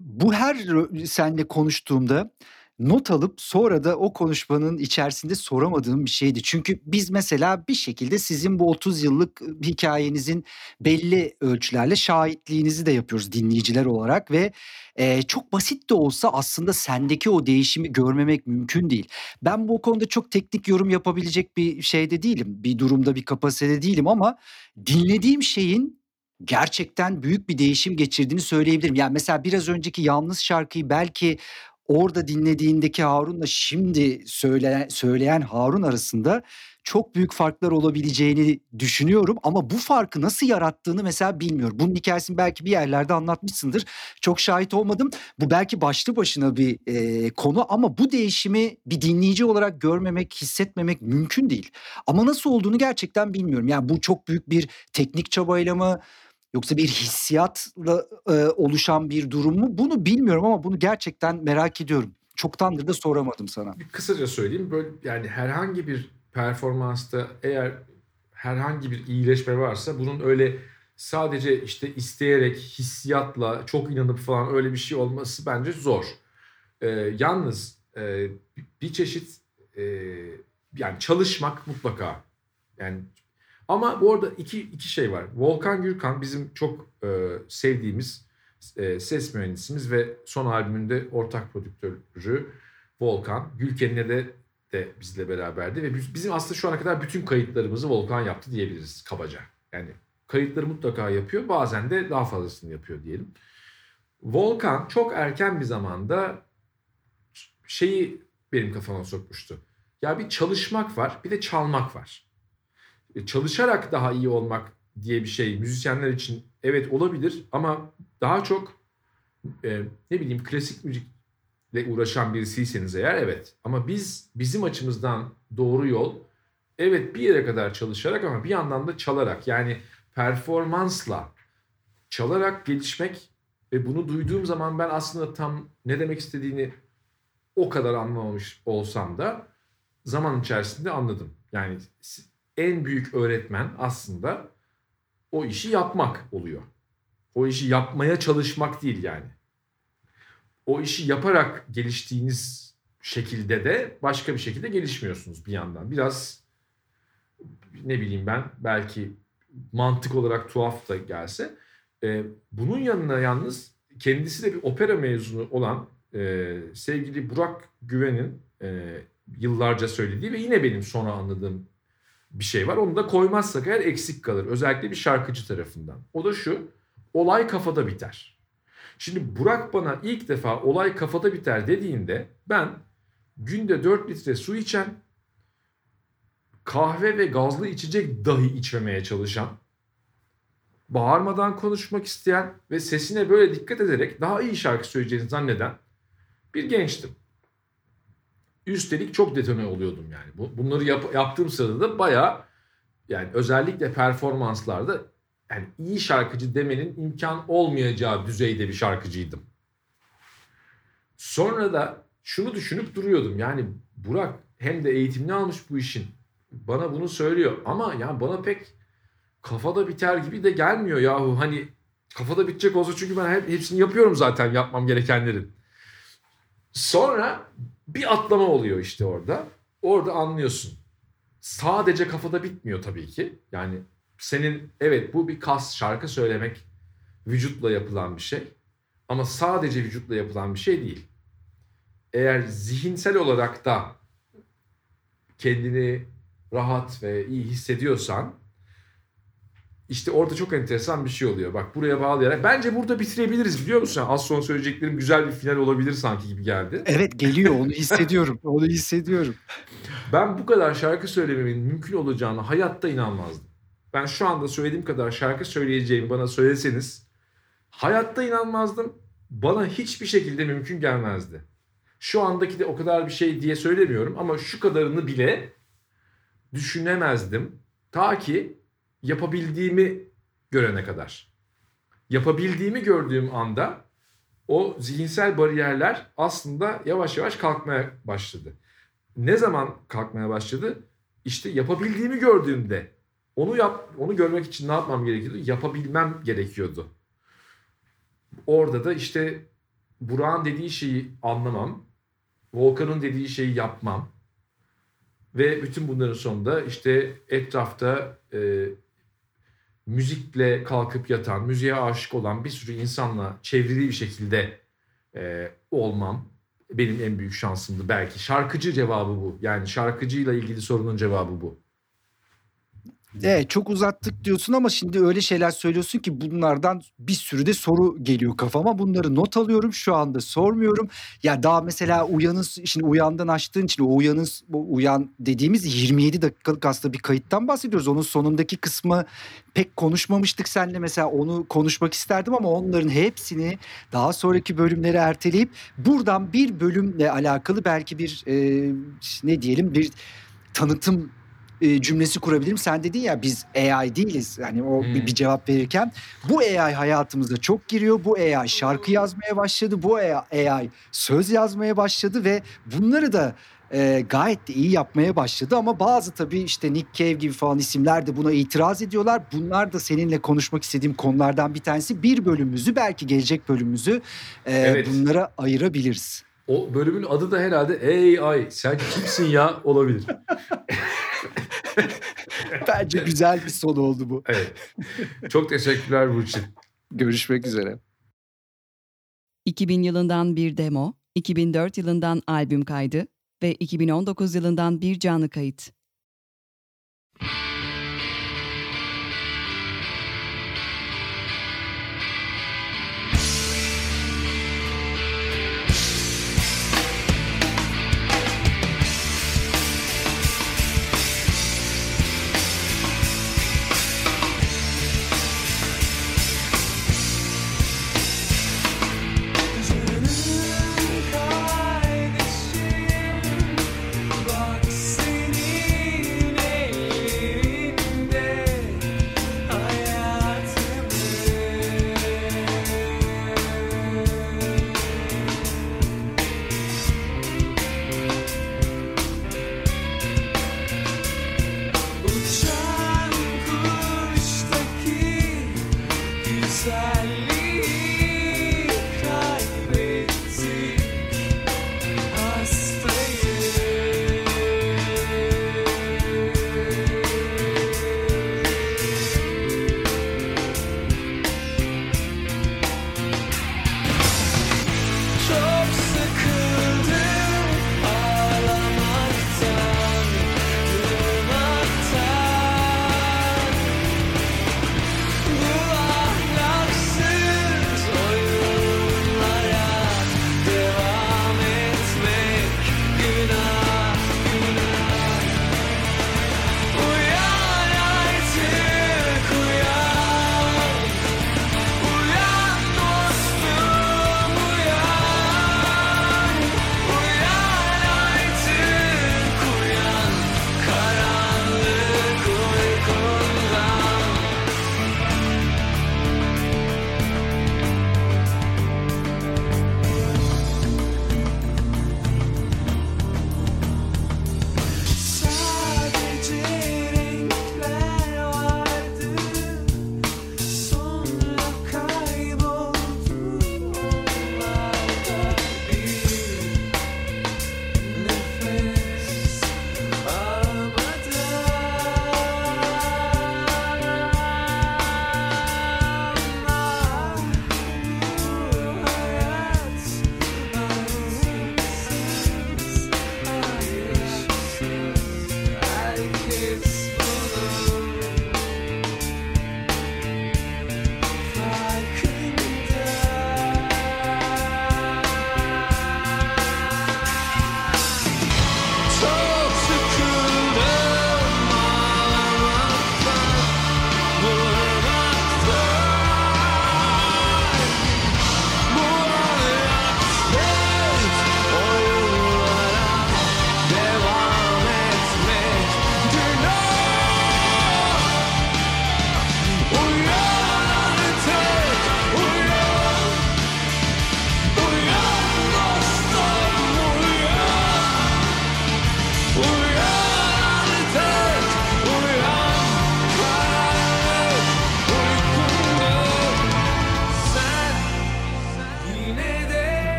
Bu her senle konuştuğumda not alıp sonra da o konuşmanın içerisinde soramadığım bir şeydi. Çünkü biz mesela bir şekilde sizin bu 30 yıllık hikayenizin belli ölçülerle şahitliğinizi de yapıyoruz dinleyiciler olarak ve e, çok basit de olsa aslında sendeki o değişimi görmemek mümkün değil. Ben bu konuda çok teknik yorum yapabilecek bir şeyde değilim. Bir durumda bir kapasitede değilim ama dinlediğim şeyin gerçekten büyük bir değişim geçirdiğini söyleyebilirim. Yani mesela biraz önceki Yalnız şarkıyı belki orada dinlediğindeki Harun'la şimdi söyleyen, söyleyen Harun arasında çok büyük farklar olabileceğini düşünüyorum ama bu farkı nasıl yarattığını mesela bilmiyorum. Bunun hikayesini belki bir yerlerde anlatmışsındır. Çok şahit olmadım. Bu belki başlı başına bir e, konu ama bu değişimi bir dinleyici olarak görmemek, hissetmemek mümkün değil. Ama nasıl olduğunu gerçekten bilmiyorum. Yani bu çok büyük bir teknik çabayla mı Yoksa bir hissiyatla e, oluşan bir durum mu? Bunu bilmiyorum ama bunu gerçekten merak ediyorum. Çoktandır da soramadım sana. Bir kısaca söyleyeyim. Böyle yani herhangi bir performansta eğer herhangi bir iyileşme varsa bunun öyle sadece işte isteyerek, hissiyatla, çok inanıp falan öyle bir şey olması bence zor. Ee, yalnız e, bir çeşit e, yani çalışmak mutlaka yani ama bu arada iki, iki şey var. Volkan Gürkan bizim çok e, sevdiğimiz e, ses mühendisimiz ve son albümünde ortak prodüktörü Volkan. Gülken'le de de bizle beraberdi ve bizim aslında şu ana kadar bütün kayıtlarımızı Volkan yaptı diyebiliriz kabaca. Yani kayıtları mutlaka yapıyor bazen de daha fazlasını yapıyor diyelim. Volkan çok erken bir zamanda şeyi benim kafama sokmuştu. Ya bir çalışmak var bir de çalmak var. E, çalışarak daha iyi olmak diye bir şey müzisyenler için evet olabilir ama daha çok e, ne bileyim klasik müzikle uğraşan birisiyseniz eğer evet. Ama biz bizim açımızdan doğru yol evet bir yere kadar çalışarak ama bir yandan da çalarak yani performansla çalarak gelişmek ve bunu duyduğum zaman ben aslında tam ne demek istediğini o kadar anlamamış olsam da zaman içerisinde anladım. Yani en büyük öğretmen aslında o işi yapmak oluyor. O işi yapmaya çalışmak değil yani. O işi yaparak geliştiğiniz şekilde de başka bir şekilde gelişmiyorsunuz bir yandan. Biraz ne bileyim ben belki mantık olarak tuhaf da gelse. E, bunun yanına yalnız kendisi de bir opera mezunu olan e, sevgili Burak Güven'in e, yıllarca söylediği ve yine benim sonra anladığım bir şey var. Onu da koymazsak eğer eksik kalır. Özellikle bir şarkıcı tarafından. O da şu. Olay kafada biter. Şimdi Burak bana ilk defa olay kafada biter dediğinde ben günde 4 litre su içen, kahve ve gazlı içecek dahi içmemeye çalışan, bağırmadan konuşmak isteyen ve sesine böyle dikkat ederek daha iyi şarkı söyleyeceğini zanneden bir gençtim. Üstelik çok detone oluyordum yani. Bunları yap, yaptığım sırada da baya yani özellikle performanslarda yani iyi şarkıcı demenin imkan olmayacağı düzeyde bir şarkıcıydım. Sonra da şunu düşünüp duruyordum. Yani Burak hem de eğitimini almış bu işin. Bana bunu söylüyor ama ya bana pek kafada biter gibi de gelmiyor yahu. Hani kafada bitecek olsa çünkü ben hep hepsini yapıyorum zaten yapmam gerekenlerin. Sonra bir atlama oluyor işte orada. Orada anlıyorsun. Sadece kafada bitmiyor tabii ki. Yani senin evet bu bir kas şarkı söylemek vücutla yapılan bir şey. Ama sadece vücutla yapılan bir şey değil. Eğer zihinsel olarak da kendini rahat ve iyi hissediyorsan işte orada çok enteresan bir şey oluyor. Bak buraya bağlayarak. Bence burada bitirebiliriz biliyor musun? Az sonra söyleyeceklerim güzel bir final olabilir sanki gibi geldi. Evet geliyor onu hissediyorum. onu hissediyorum. Ben bu kadar şarkı söylememin mümkün olacağını hayatta inanmazdım. Ben şu anda söylediğim kadar şarkı söyleyeceğimi bana söyleseniz hayatta inanmazdım. Bana hiçbir şekilde mümkün gelmezdi. Şu andaki de o kadar bir şey diye söylemiyorum ama şu kadarını bile düşünemezdim. Ta ki yapabildiğimi görene kadar. Yapabildiğimi gördüğüm anda o zihinsel bariyerler aslında yavaş yavaş kalkmaya başladı. Ne zaman kalkmaya başladı? işte yapabildiğimi gördüğümde onu yap onu görmek için ne yapmam gerekiyordu? Yapabilmem gerekiyordu. Orada da işte Burak'ın dediği şeyi anlamam. Volkan'ın dediği şeyi yapmam. Ve bütün bunların sonunda işte etrafta e, müzikle kalkıp yatan, müziğe aşık olan bir sürü insanla çevrili bir şekilde e, olmam benim en büyük şansımdı belki. Şarkıcı cevabı bu. Yani şarkıcıyla ilgili sorunun cevabı bu. Evet çok uzattık diyorsun ama şimdi öyle şeyler söylüyorsun ki bunlardan bir sürü de soru geliyor kafama. Bunları not alıyorum şu anda sormuyorum. Ya daha mesela uyanız şimdi uyandan açtığın için o uyanız bu uyan dediğimiz 27 dakikalık aslında bir kayıttan bahsediyoruz. Onun sonundaki kısmı pek konuşmamıştık seninle mesela onu konuşmak isterdim ama onların hepsini daha sonraki bölümlere erteleyip buradan bir bölümle alakalı belki bir e, ne diyelim bir tanıtım e, cümlesi kurabilirim. Sen dedin ya biz AI değiliz. Yani o hmm. bir, bir cevap verirken bu AI hayatımıza çok giriyor. Bu AI şarkı yazmaya başladı. Bu AI söz yazmaya başladı ve bunları da e, gayet de iyi yapmaya başladı ama bazı tabii işte Nick Cave gibi falan isimler de buna itiraz ediyorlar. Bunlar da seninle konuşmak istediğim konulardan bir tanesi. Bir bölümümüzü belki gelecek bölümümüzü e, evet. bunlara ayırabiliriz. O bölümün adı da herhalde AI. Sen kimsin ya olabilir. Bence güzel bir son oldu bu. Evet. Çok teşekkürler Burçin. Görüşmek üzere. 2000 yılından bir demo, 2004 yılından albüm kaydı ve 2019 yılından bir canlı kayıt.